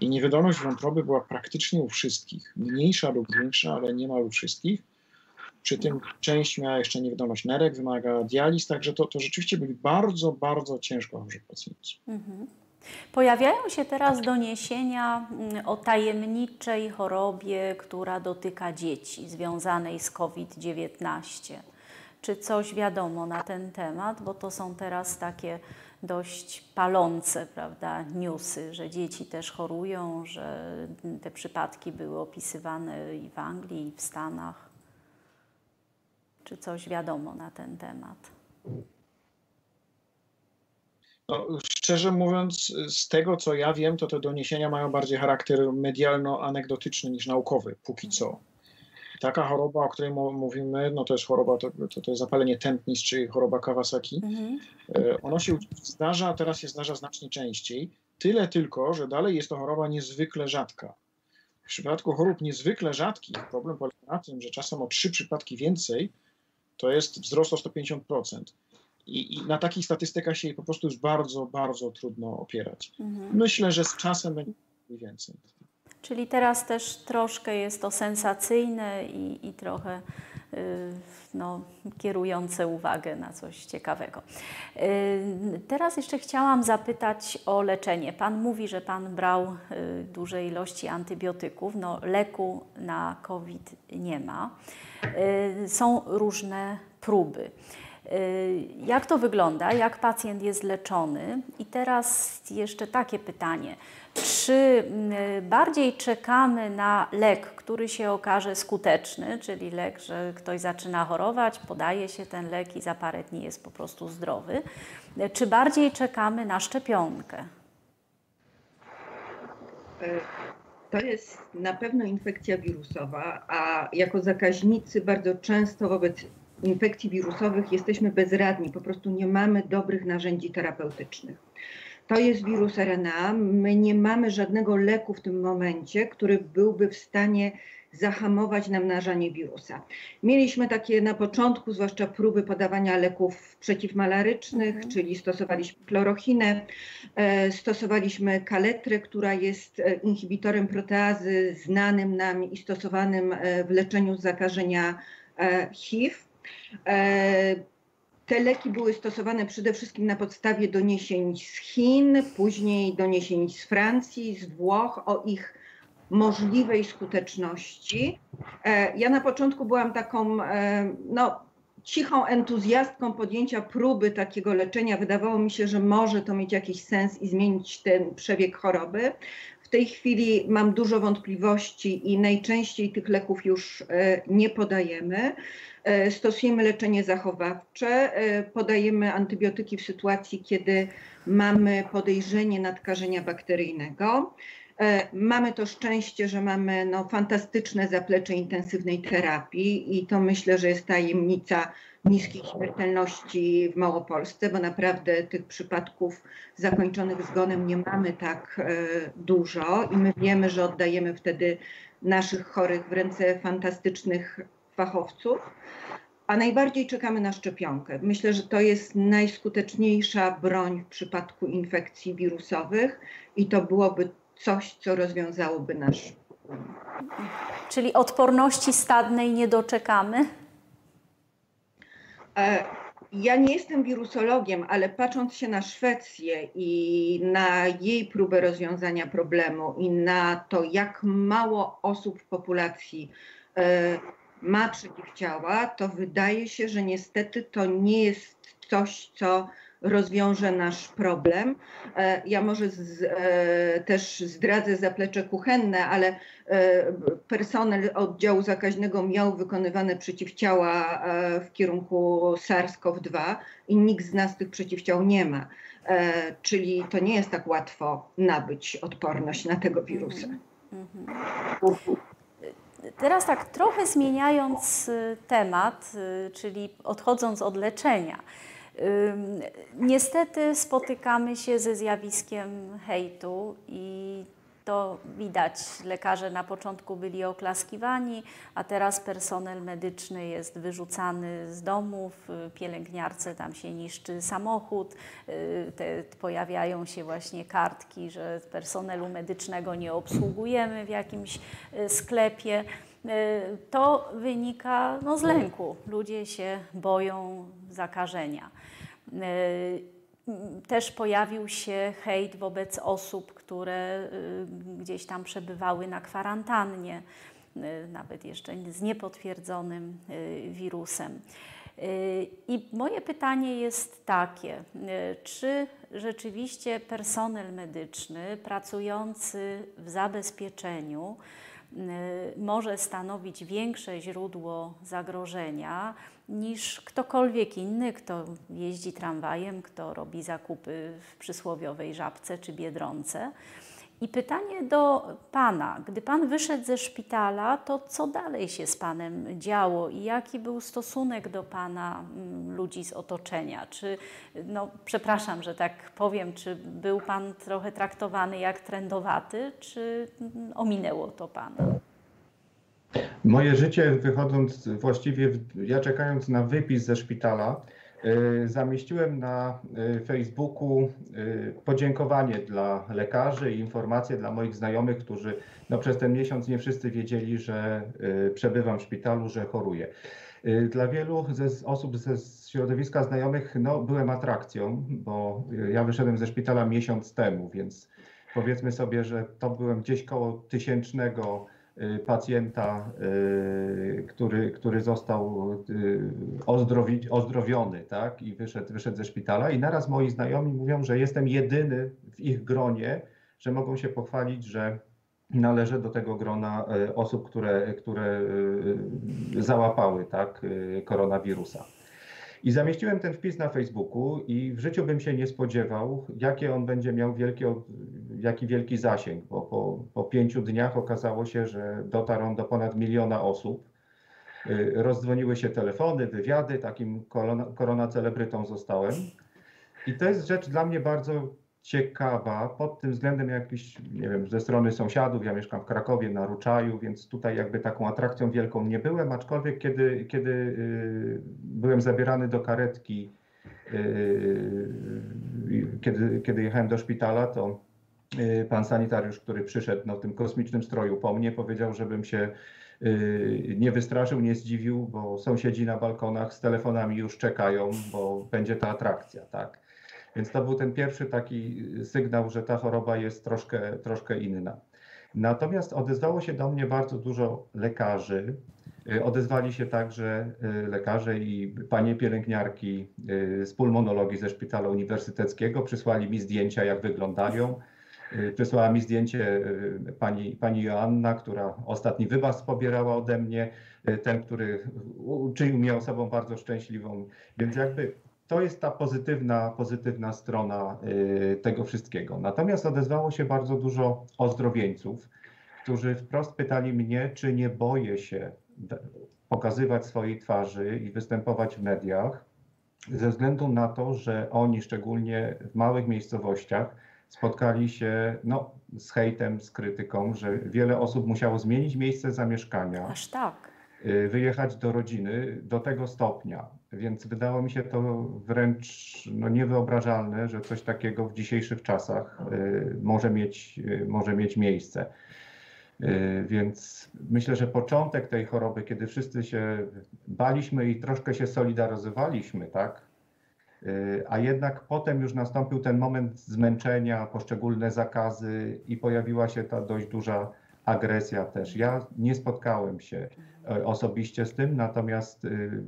i niewydolność wątroby była praktycznie u wszystkich. Mniejsza lub większa, ale niemal u wszystkich. Przy tym część miała jeszcze niewydolność nerek, wymaga dializ, także to, to rzeczywiście byli bardzo, bardzo ciężko chorzy pacjenci. Mhm. Pojawiają się teraz doniesienia mm, o tajemniczej chorobie, która dotyka dzieci, związanej z COVID-19. Czy coś wiadomo na ten temat? Bo to są teraz takie dość palące, prawda, newsy, że dzieci też chorują, że te przypadki były opisywane i w Anglii, i w Stanach. Czy coś wiadomo na ten temat? No, szczerze mówiąc, z tego co ja wiem, to te doniesienia mają bardziej charakter medialno-anegdotyczny niż naukowy, póki co. Taka choroba, o której mówimy, no to jest choroba, to, to, to jest zapalenie tętnic, czyli choroba Kawasaki. Mhm. E, ono się zdarza, a teraz się zdarza znacznie częściej. Tyle tylko, że dalej jest to choroba niezwykle rzadka. W przypadku chorób niezwykle rzadkich problem polega na tym, że czasem o trzy przypadki więcej to jest wzrost o 150%. I, I, na takich statystykach się po prostu już bardzo, bardzo trudno opierać. Mhm. Myślę, że z czasem będzie więcej. Czyli teraz też troszkę jest to sensacyjne i, i trochę y, no, kierujące uwagę na coś ciekawego. Y, teraz jeszcze chciałam zapytać o leczenie. Pan mówi, że Pan brał y, duże ilości antybiotyków. No, leku na COVID nie ma. Y, są różne próby. Y, jak to wygląda? Jak pacjent jest leczony? I teraz jeszcze takie pytanie. Czy y, bardziej czekamy na lek, który się okaże skuteczny, czyli lek, że ktoś zaczyna chorować, podaje się ten lek i za parę dni jest po prostu zdrowy, czy bardziej czekamy na szczepionkę? To jest na pewno infekcja wirusowa, a jako zakaźnicy bardzo często wobec infekcji wirusowych jesteśmy bezradni, po prostu nie mamy dobrych narzędzi terapeutycznych. To jest wirus RNA. My nie mamy żadnego leku w tym momencie, który byłby w stanie zahamować namnażanie wirusa. Mieliśmy takie na początku, zwłaszcza próby podawania leków przeciwmalarycznych, Mhm. czyli stosowaliśmy chlorochinę, e, stosowaliśmy kaletrę, która jest e, inhibitorem proteazy znanym nam i stosowanym e, w leczeniu zakażenia HIV. Te leki były stosowane przede wszystkim na podstawie doniesień z Chin, później doniesień z Francji, z Włoch o ich możliwej skuteczności. E, Ja na początku byłam taką e, no, cichą entuzjastką podjęcia próby takiego leczenia. Wydawało mi się, że może to mieć jakiś sens i zmienić ten przebieg choroby. W tej chwili mam dużo wątpliwości i najczęściej tych leków już e, nie podajemy. Stosujemy leczenie zachowawcze, podajemy antybiotyki w sytuacji, kiedy mamy podejrzenie nadkażenia bakteryjnego. E, Mamy to szczęście, że mamy no, fantastyczne zaplecze intensywnej terapii i to myślę, że jest tajemnica niskiej śmiertelności w Małopolsce, bo naprawdę tych przypadków zakończonych zgonem nie mamy tak e, dużo i my wiemy, że oddajemy wtedy naszych chorych w ręce fantastycznych fachowców. A najbardziej czekamy na szczepionkę. Myślę, że to jest najskuteczniejsza broń w przypadku infekcji wirusowych i to byłoby coś, co rozwiązałoby nasz Czyli odporności stadnej nie doczekamy? E, Ja nie jestem wirusologiem, ale patrząc się na Szwecję i na jej próbę rozwiązania problemu i na to, jak mało osób w populacji e, ma przeciwciała, to wydaje się, że niestety to nie jest coś, co rozwiąże nasz problem. E, Ja może z, e, też zdradzę zaplecze kuchenne, ale e, personel oddziału zakaźnego miał wykonywane przeciwciała w kierunku SARS-CoV-2 i nikt z nas tych przeciwciał nie ma. Czyli to nie jest tak łatwo nabyć odporność na tego wirusa. Teraz tak trochę zmieniając temat, czyli odchodząc od leczenia. Niestety spotykamy się ze zjawiskiem hejtu i to widać. Lekarze na początku byli oklaskiwani, a teraz personel medyczny jest wyrzucany z domów, pielęgniarce tam się niszczy samochód, y, te, pojawiają się właśnie kartki, że personelu medycznego nie obsługujemy w jakimś y, sklepie. Y, To wynika no, z lęku. Ludzie się boją zakażenia. Y, Też pojawił się hejt wobec osób, które y, gdzieś tam przebywały na kwarantannie, y, nawet jeszcze z niepotwierdzonym y, wirusem. I moje pytanie jest takie, czy rzeczywiście personel medyczny pracujący w zabezpieczeniu może stanowić większe źródło zagrożenia niż ktokolwiek inny, kto jeździ tramwajem, kto robi zakupy w przysłowiowej żabce czy biedronce. I pytanie do Pana, gdy Pan wyszedł ze szpitala, to co dalej się z Panem działo i jaki był stosunek do Pana mm, ludzi z otoczenia? Czy, no przepraszam, że tak powiem, czy był Pan trochę traktowany jak trendowaty, czy mm, ominęło to Pana? Moje życie wychodząc właściwie, ja czekając na wypis ze szpitala, zamieściłem na y, Facebooku y, podziękowanie dla lekarzy i informacje dla moich znajomych, którzy no, przez ten miesiąc nie wszyscy wiedzieli, że y, przebywam w szpitalu, że choruję. Y, Dla wielu ze osób ze środowiska znajomych no, byłem atrakcją, bo y, ja wyszedłem ze szpitala miesiąc temu, więc powiedzmy sobie, że to byłem gdzieś koło tysięcznego y, pacjenta, y, który, który został y, ozdrowi, ozdrowiony tak? i wyszedł, wyszedł ze szpitala. I naraz moi znajomi mówią, że jestem jedyny w ich gronie, że mogą się pochwalić, że należę do tego grona y, osób, które, które y, załapały tak? y, koronawirusa. I zamieściłem ten wpis na Facebooku i w życiu bym się nie spodziewał, jakie on będzie miał wielkie, od- jaki wielki zasięg, bo po, po pięciu dniach okazało się, że dotarł on do ponad miliona osób. Y, Rozdzwoniły się telefony, wywiady, takim korona, korona celebrytą zostałem. I to jest rzecz dla mnie bardzo ciekawa pod tym względem jakiś, nie wiem, ze strony sąsiadów. Ja mieszkam w Krakowie na Ruczaju, więc tutaj jakby taką atrakcją wielką nie byłem, aczkolwiek kiedy, kiedy y, byłem zabierany do karetki, y, kiedy, kiedy jechałem do szpitala, to y, pan sanitariusz, który przyszedł no, w tym kosmicznym stroju po mnie, powiedział, żebym się nie wystraszył, nie zdziwił, bo sąsiedzi na balkonach z telefonami już czekają, bo będzie ta atrakcja, tak? Więc to był ten pierwszy taki sygnał, że ta choroba jest troszkę, troszkę inna. Natomiast odezwało się do mnie bardzo dużo lekarzy. Y, odezwali się także y, lekarze i panie pielęgniarki y, z pulmonologii ze szpitala uniwersyteckiego. Przysłali mi zdjęcia, jak wyglądają. Przysłała mi zdjęcie pani, pani Joanna, która ostatni wybaz pobierała ode mnie, ten, który uczynił mnie osobą bardzo szczęśliwą. Więc jakby to jest ta pozytywna, pozytywna strona y, tego wszystkiego. Natomiast odezwało się bardzo dużo ozdrowieńców, którzy wprost pytali mnie, czy nie boję się pokazywać swojej twarzy i występować w mediach, ze względu na to, że oni, szczególnie w małych miejscowościach, spotkali się no, z hejtem, z krytyką, że wiele osób musiało zmienić miejsce zamieszkania. Aż tak. Y, wyjechać do rodziny do tego stopnia. Więc wydało mi się to wręcz no, niewyobrażalne, że coś takiego w dzisiejszych czasach y, może, mieć, y, może mieć miejsce. Więc myślę, że początek tej choroby, kiedy wszyscy się baliśmy i troszkę się solidaryzowaliśmy, tak? A jednak potem już nastąpił ten moment zmęczenia, poszczególne zakazy i pojawiła się ta dość duża agresja też. Ja nie spotkałem się e, osobiście z tym, natomiast y,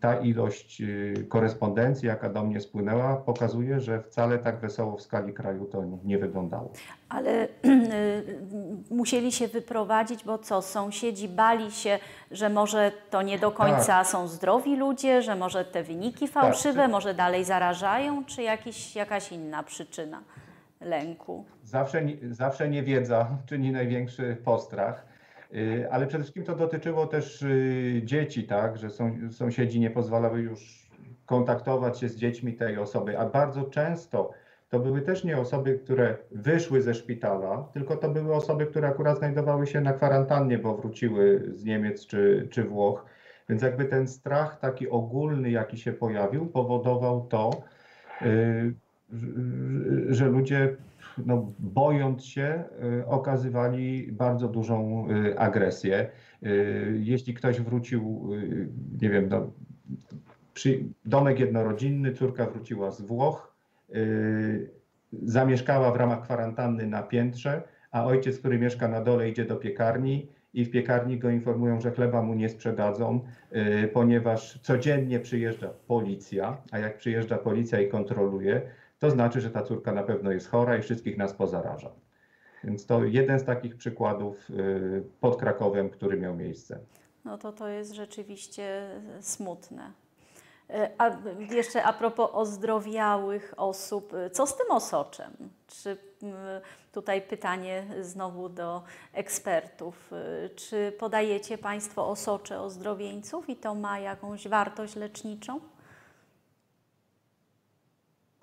ta ilość y, korespondencji, jaka do mnie spłynęła, pokazuje, że wcale tak wesoło w skali kraju to nie wyglądało. Ale y, musieli się wyprowadzić, bo co, sąsiedzi bali się, że może to nie do końca tak. są zdrowi ludzie, że może te wyniki fałszywe, tak. może dalej zarażają, czy jakiś, jakaś inna przyczyna? Lęku? Zawsze, zawsze niewiedza czyni największy postrach. Y, ale przede wszystkim to dotyczyło też y, dzieci, tak, że sąsiedzi nie pozwalały już kontaktować się z dziećmi tej osoby, a bardzo często to były też nie osoby, które wyszły ze szpitala, tylko to były osoby, które akurat znajdowały się na kwarantannie, bo wróciły z Niemiec czy, czy Włoch. Więc jakby ten strach taki ogólny, jaki się pojawił, powodował to, y, że ludzie no, bojąc się, y, okazywali bardzo dużą y, agresję. Y, jeśli ktoś wrócił, nie wiem, do, przy, domek jednorodzinny, córka wróciła z Włoch, zamieszkała w ramach kwarantanny na piętrze, a ojciec, który mieszka na dole, idzie do piekarni i w piekarni go informują, że chleba mu nie sprzedadzą, ponieważ codziennie przyjeżdża policja, a jak przyjeżdża policja i kontroluje, to znaczy, że ta córka na pewno jest chora i wszystkich nas pozaraża. Więc to jeden z takich przykładów y, pod Krakowem, który miał miejsce. No to to jest rzeczywiście smutne. E, a jeszcze a propos ozdrowiałych osób, co z tym osoczem? Czy tutaj pytanie znowu do ekspertów. Y, czy podajecie Państwo osocze ozdrowieńców i to ma jakąś wartość leczniczą?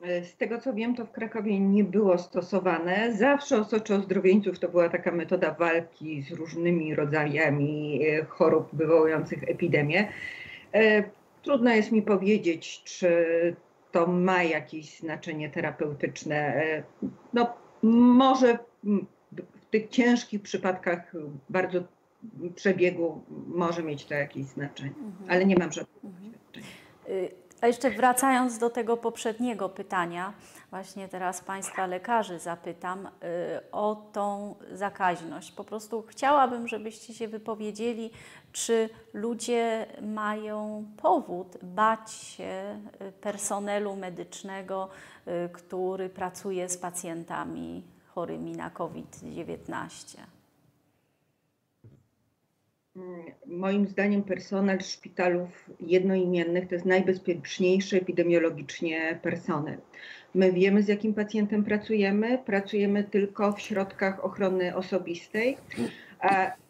E, z tego co wiem, to w Krakowie nie było stosowane. Zawsze osocze ozdrowieńców to była taka metoda walki z różnymi rodzajami e, chorób wywołujących epidemię. E, trudno jest mi powiedzieć, czy to ma jakieś znaczenie terapeutyczne. No, może w tych ciężkich przypadkach bardzo przebiegu może mieć to jakieś znaczenie, mhm. ale nie mam żadnych mhm. A jeszcze wracając do tego poprzedniego pytania, właśnie teraz Państwa lekarzy zapytam y, o tą zakaźność. Po prostu chciałabym, żebyście się wypowiedzieli, czy ludzie mają powód bać się y, personelu medycznego, y, który pracuje z pacjentami chorymi na COVID-19. Moim zdaniem personel szpitalów jednoimiennych to jest najbezpieczniejszy epidemiologicznie personel. My wiemy, z jakim pacjentem pracujemy. Pracujemy tylko w środkach ochrony osobistej,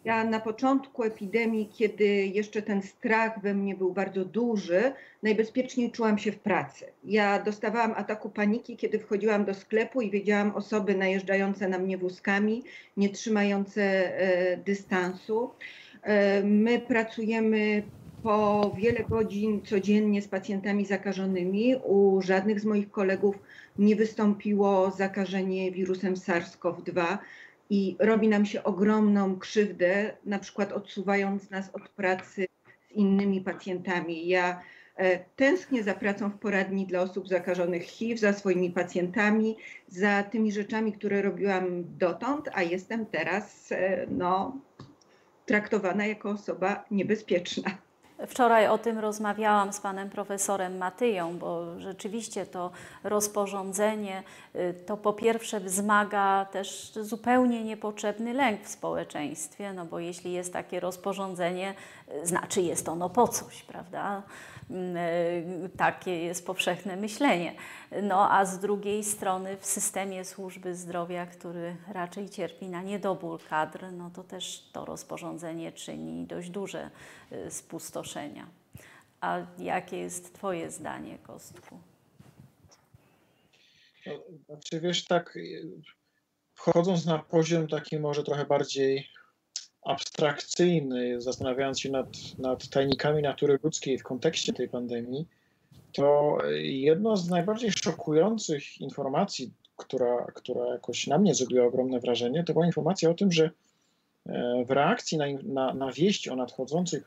Ja na początku epidemii, kiedy jeszcze ten strach we mnie był bardzo duży, najbezpieczniej czułam się w pracy. Ja dostawałam ataku paniki, kiedy wchodziłam do sklepu i wiedziałam osoby najeżdżające na mnie wózkami, nie trzymające e, dystansu. E, my pracujemy po wiele godzin codziennie z pacjentami zakażonymi. U żadnych z moich kolegów nie wystąpiło zakażenie wirusem SARS-CoV-2 i robi nam się ogromną krzywdę, na przykład odsuwając nas od pracy z innymi pacjentami. Ja e, tęsknię za pracą w poradni dla osób zakażonych HIV, za swoimi pacjentami, za tymi rzeczami, które robiłam dotąd, a jestem teraz e, no, traktowana jako osoba niebezpieczna. Wczoraj o tym rozmawiałam z panem profesorem Matyją, bo rzeczywiście to rozporządzenie y, to po pierwsze wzmaga też zupełnie niepotrzebny lęk w społeczeństwie, no bo jeśli jest takie rozporządzenie, znaczy jest ono po coś, prawda? Mm, y, takie jest powszechne myślenie. No a z drugiej strony w systemie służby zdrowia, który raczej cierpi na niedobór kadr, no to też to rozporządzenie czyni dość duże y, spustoszenia. A jakie jest Twoje zdanie, Kostku? No, znaczy wiesz, tak wchodząc na poziom taki może trochę bardziej abstrakcyjny, zastanawiając się nad, nad tajnikami natury ludzkiej w kontekście tej pandemii, to jedno z najbardziej szokujących informacji, która, która jakoś na mnie zrobiła ogromne wrażenie, to była informacja o tym, że e, w reakcji na, na, na wieść o nadchodzącej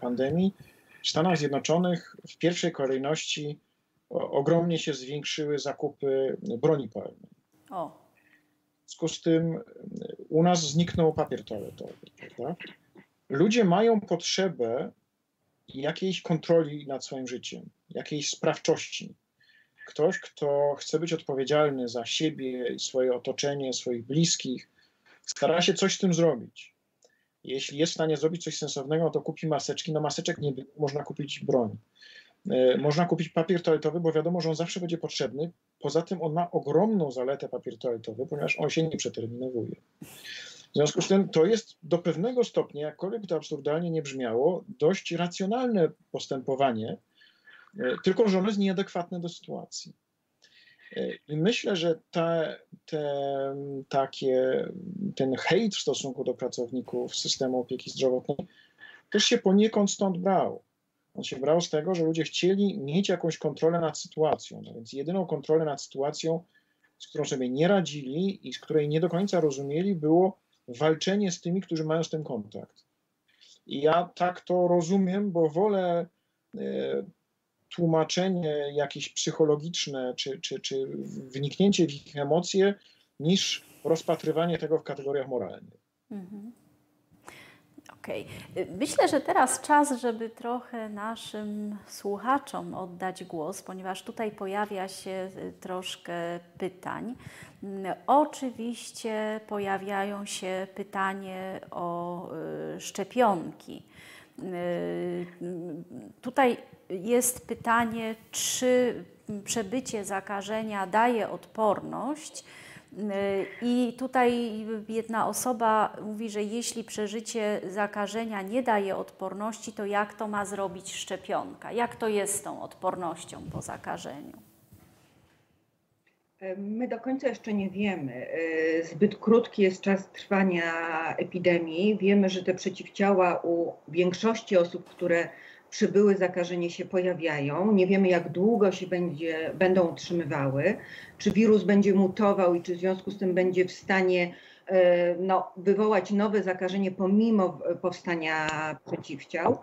pandemii w Stanach Zjednoczonych w pierwszej kolejności ogromnie się zwiększyły zakupy broni palnej. O. W związku z tym u nas zniknął papier toaletowy. Prawda? Ludzie mają potrzebę jakiejś kontroli nad swoim życiem, jakiejś sprawczości. Ktoś, kto chce być odpowiedzialny za siebie, swoje otoczenie, swoich bliskich, stara się coś z tym zrobić. Jeśli jest w stanie zrobić coś sensownego, to kupi maseczki. No maseczek nie można kupić broń. E, można kupić papier toaletowy, bo wiadomo, że on zawsze będzie potrzebny. Poza tym on ma ogromną zaletę papier toaletowy, ponieważ on się nie przeterminowuje. W związku z tym to jest do pewnego stopnia, jakkolwiek to absurdalnie nie brzmiało, dość racjonalne postępowanie, e, tylko że ono jest nieadekwatne do sytuacji. E, I myślę, że te, te, takie, ten hejt w stosunku do pracowników systemu opieki zdrowotnej też się poniekąd stąd brał. On się brał z tego, że ludzie chcieli mieć jakąś kontrolę nad sytuacją. No więc jedyną kontrolę nad sytuacją, z którą sobie nie radzili i z której nie do końca rozumieli, było walczenie z tymi, którzy mają z tym kontakt. I ja tak to rozumiem, bo wolę e, tłumaczenie jakieś psychologiczne czy, czy, czy wniknięcie w ich emocje, niż rozpatrywanie tego w kategoriach moralnych. Mhm. Okej. Okay. Myślę, że teraz czas, żeby trochę naszym słuchaczom oddać głos, ponieważ tutaj pojawia się y, troszkę pytań. Mm, oczywiście pojawiają się pytanie o y, szczepionki. Y, tutaj jest pytanie, czy przebycie zakażenia daje odporność i tutaj jedna osoba mówi, że jeśli przeżycie zakażenia nie daje odporności, to jak to ma zrobić szczepionka? Jak to jest z tą odpornością po zakażeniu? My do końca jeszcze nie wiemy. Zbyt krótki jest czas trwania epidemii. Wiemy, że te przeciwciała u większości osób, które przybyły zakażenie się pojawiają. Nie wiemy, jak długo się będzie, będą utrzymywały, czy wirus będzie mutował i czy w związku z tym będzie w stanie e, no, wywołać nowe zakażenie pomimo powstania przeciwciał.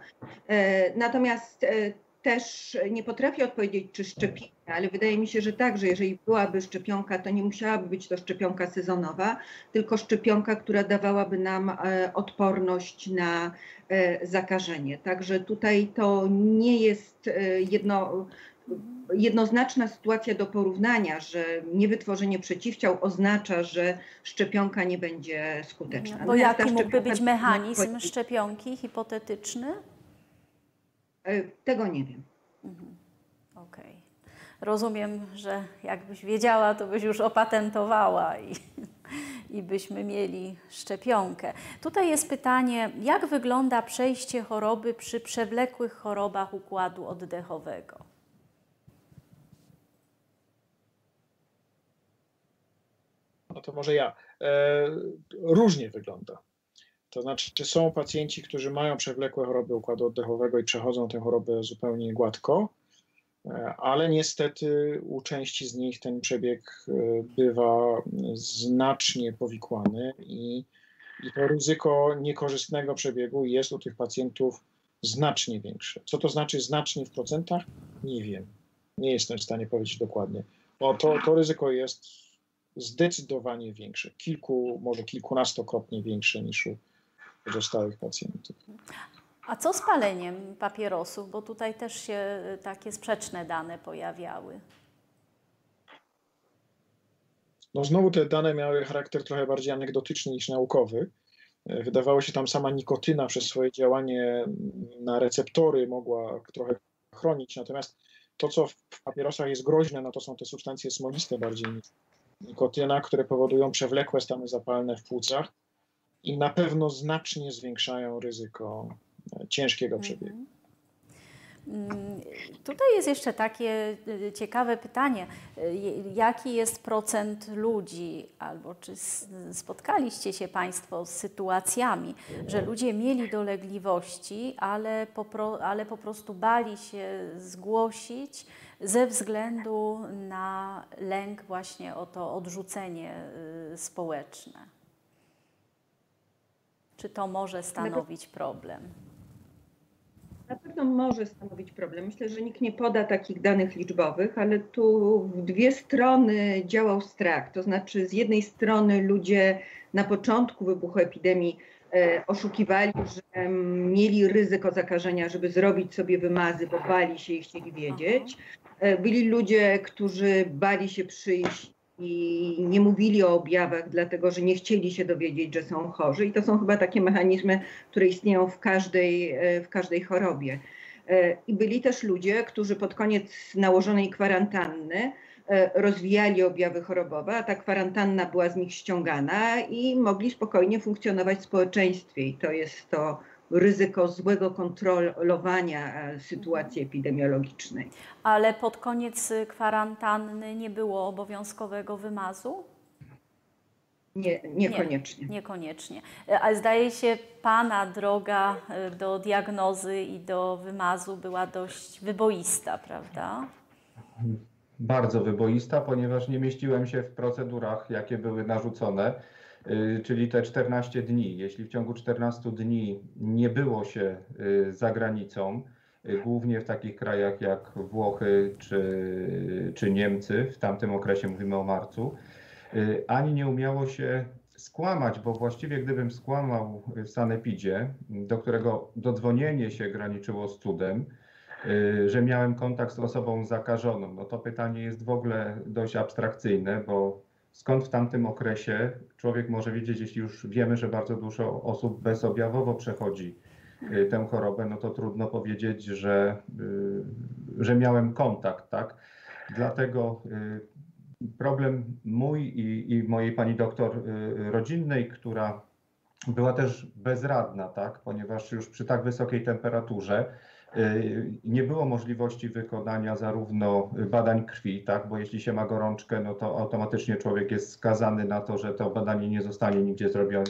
E, natomiast e, też nie potrafię odpowiedzieć, czy szczepienia, ale wydaje mi się, że tak, że jeżeli byłaby szczepionka, to nie musiałaby być to szczepionka sezonowa, tylko szczepionka, która dawałaby nam e, odporność na e, zakażenie. Także tutaj to nie jest e, jedno, jednoznaczna sytuacja do porównania, że niewytworzenie przeciwciał oznacza, że szczepionka nie będzie skuteczna. No, bo jaki mógłby być mechanizm szczepionki hipotetyczny? E, tego nie wiem. Mhm. Okej. Okay. Rozumiem, że jakbyś wiedziała, to byś już opatentowała i, i byśmy mieli szczepionkę. Tutaj jest pytanie, jak wygląda przejście choroby przy przewlekłych chorobach układu oddechowego? No to może ja. E, różnie wygląda. To znaczy, są pacjenci, którzy mają przewlekłe choroby układu oddechowego i przechodzą tę chorobę zupełnie gładko, e, ale niestety u części z nich ten przebieg e, bywa znacznie powikłany i, i to ryzyko niekorzystnego przebiegu jest u tych pacjentów znacznie większe. Co to znaczy znacznie w procentach? Nie wiem. Nie jestem w stanie powiedzieć dokładnie. Bo to, to ryzyko jest zdecydowanie większe, kilku, może kilkunastokrotnie większe niż u pozostałych pacjentów. A co z paleniem papierosów? Bo tutaj też się takie sprzeczne dane pojawiały. No znowu te dane miały charakter trochę bardziej anegdotyczny niż naukowy. Wydawało się tam sama nikotyna przez swoje działanie na receptory mogła trochę chronić, natomiast to, co w papierosach jest groźne, no to są te substancje smoliste bardziej niż nikotyna, które powodują przewlekłe stany zapalne w płucach i na pewno znacznie zwiększają ryzyko e, ciężkiego przebiegu. Mm, tutaj jest jeszcze takie y, ciekawe pytanie. Jaki jest procent ludzi, albo czy spotkaliście się Państwo z sytuacjami, że ludzie mieli dolegliwości, ale po, ale po prostu bali się zgłosić ze względu na lęk właśnie o to odrzucenie y, społeczne? Czy to może stanowić problem? Na pewno może stanowić problem. Myślę, że nikt nie poda takich danych liczbowych, ale tu w dwie strony działał strach. To znaczy, z jednej strony ludzie na początku wybuchu epidemii e, oszukiwali, że mieli ryzyko zakażenia, żeby zrobić sobie wymazy, bo bali się i chcieli wiedzieć. E, byli ludzie, którzy bali się przyjść i nie mówili o objawach, dlatego że nie chcieli się dowiedzieć, że są chorzy. I to są chyba takie mechanizmy, które istnieją w każdej, e, w każdej chorobie. E, I byli też ludzie, którzy pod koniec nałożonej kwarantanny rozwijali objawy chorobowe, a ta kwarantanna była z nich ściągana i mogli spokojnie funkcjonować w społeczeństwie. I to jest to ryzyko złego kontrolowania e, sytuacji epidemiologicznej. Ale pod koniec kwarantanny nie było obowiązkowego wymazu? Nie, niekoniecznie. Nie, niekoniecznie. Ale zdaje się, Pana droga e, do diagnozy i do wymazu była dość wyboista, prawda? Bardzo wyboista, ponieważ nie mieściłem się w procedurach, jakie były narzucone. Y, czyli te 14 dni. Jeśli w ciągu 14 dni nie było się y, za granicą, y, głównie w takich krajach jak Włochy czy, czy Niemcy, w tamtym okresie mówimy o marcu, ani nie umiało się skłamać, bo właściwie gdybym skłamał w sanepidzie, do którego dodzwonienie się graniczyło z cudem, że miałem kontakt z osobą zakażoną, no to pytanie jest w ogóle dość abstrakcyjne, bo skąd w tamtym okresie człowiek może wiedzieć, jeśli już wiemy, że bardzo dużo osób bezobjawowo przechodzi y, tę chorobę, no to trudno powiedzieć, że, y, że miałem kontakt, tak? Dlatego y, problem mój i, i mojej pani doktor rodzinnej, która była też bezradna, tak? Ponieważ już przy tak wysokiej temperaturze nie było możliwości wykonania zarówno badań krwi, tak, bo jeśli się ma gorączkę, no to automatycznie człowiek jest skazany na to, że to badanie nie zostanie nigdzie zrobione,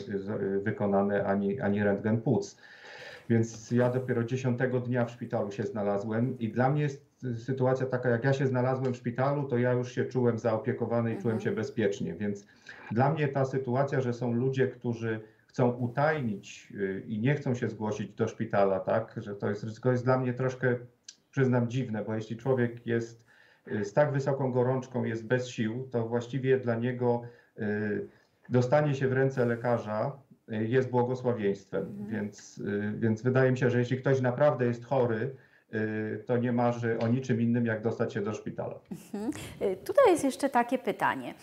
wykonane, ani, ani rentgen płuc. Więc ja dopiero dziesiątego dnia w szpitalu się znalazłem i dla mnie jest sytuacja taka, jak ja się znalazłem w szpitalu, to ja już się czułem zaopiekowany i czułem mhm. się bezpiecznie. Więc dla mnie ta sytuacja, że są ludzie, którzy chcą utajnić y, i nie chcą się zgłosić do szpitala, tak, że to jest ryzyko, jest dla mnie troszkę, przyznam, dziwne, bo jeśli człowiek jest y, z tak wysoką gorączką, jest bez sił, to właściwie dla niego y, dostanie się w ręce lekarza jest błogosławieństwem. Mhm. Więc, więc wydaje mi się, że jeśli ktoś naprawdę jest chory, to nie marzy o niczym innym, jak dostać się do szpitala. Mhm. Y, tutaj jest jeszcze takie pytanie.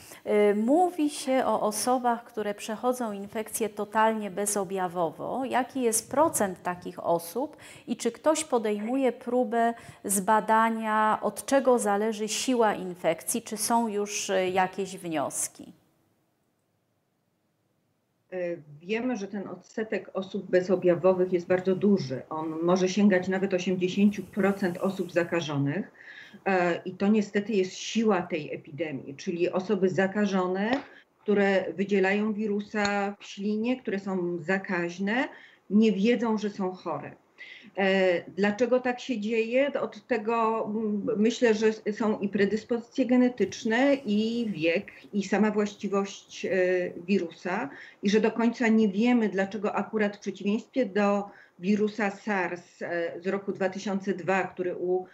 Y, mówi się o osobach, które przechodzą infekcję totalnie bezobjawowo. Jaki jest procent takich osób i czy ktoś podejmuje próbę zbadania, od czego zależy siła infekcji? Czy są już jakieś wnioski? Wiemy, że ten odsetek osób bezobjawowych jest bardzo duży. On może sięgać nawet 80% osób zakażonych. I to niestety jest siła tej epidemii, czyli osoby zakażone, które wydzielają wirusa w ślinie, które są zakaźne, nie wiedzą, że są chore. E, dlaczego tak się dzieje? Od tego myślę, że są i predyspozycje genetyczne, i wiek, i sama właściwość e, wirusa, i że do końca nie wiemy, dlaczego akurat w przeciwieństwie do wirusa SARS e, z roku 2002, który u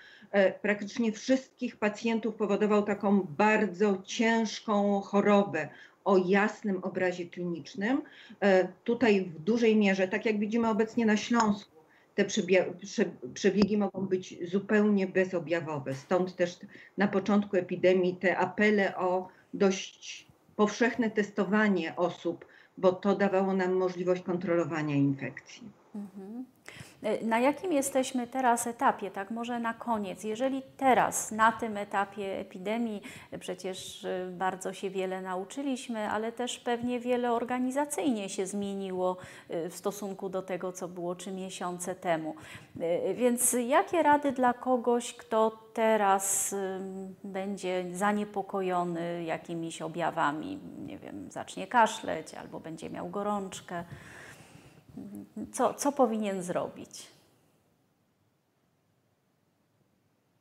praktycznie wszystkich pacjentów powodował taką bardzo ciężką chorobę o jasnym obrazie klinicznym. Tutaj w dużej mierze, tak jak widzimy obecnie na Śląsku, te przebiegi mogą być zupełnie bezobjawowe. Stąd też na początku epidemii te apele o dość powszechne testowanie osób, bo to dawało nam możliwość kontrolowania infekcji. Mhm. E, na jakim jesteśmy teraz etapie, tak może na koniec? Jeżeli teraz, na tym etapie epidemii, e, przecież e, bardzo się wiele nauczyliśmy, ale też pewnie wiele organizacyjnie się zmieniło w stosunku do tego, co było trzy miesiące temu. Więc jakie rady dla kogoś, kto teraz będzie zaniepokojony jakimiś objawami, nie wiem, zacznie kaszleć albo będzie miał gorączkę? Co, co powinien zrobić?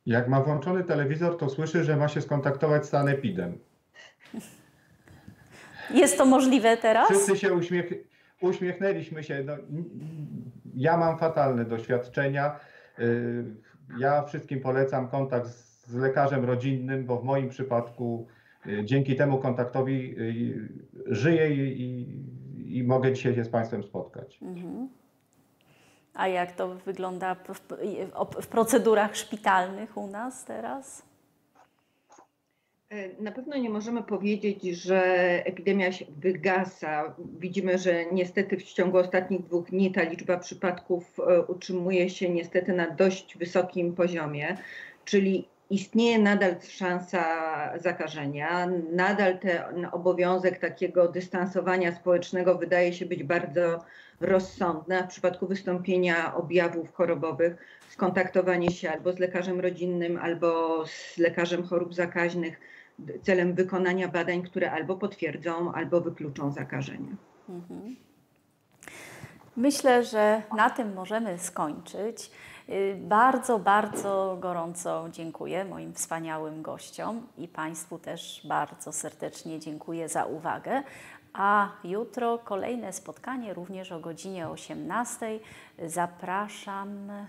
Jak ma włączony telewizor, to słyszy, że ma się skontaktować z sanepidem. Jest to możliwe teraz? Wszyscy się uśmiech, uśmiechnęliśmy się. No, ja mam fatalne doświadczenia. Y, ja wszystkim polecam kontakt z lekarzem rodzinnym, bo w moim przypadku y, dzięki temu kontaktowi y, żyję i i mogę dzisiaj się z Państwem spotkać. Mhm. A jak to wygląda w, w, w procedurach szpitalnych u nas teraz? E, na pewno nie możemy powiedzieć, że epidemia się wygasa. Widzimy, że niestety w ciągu ostatnich dwóch dni ta liczba przypadków e, utrzymuje się niestety na dość wysokim poziomie, czyli istnieje nadal szansa zakażenia, nadal ten obowiązek takiego dystansowania społecznego wydaje się być bardzo rozsądny, a w przypadku wystąpienia objawów chorobowych skontaktowanie się albo z lekarzem rodzinnym, albo z lekarzem chorób zakaźnych celem wykonania badań, które albo potwierdzą, albo wykluczą zakażenie. Mhm. Myślę, że na tym możemy skończyć. Y, bardzo, bardzo gorąco dziękuję moim wspaniałym gościom i Państwu też bardzo serdecznie dziękuję za uwagę. A jutro kolejne spotkanie, również o godzinie 18. Zapraszam y,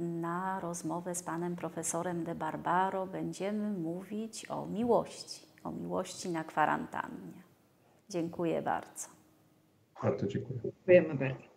na rozmowę z panem profesorem De Barbaro. Będziemy mówić o miłości, o miłości na kwarantannie. Dziękuję bardzo. Bardzo dziękuję. Dziękujemy bardzo.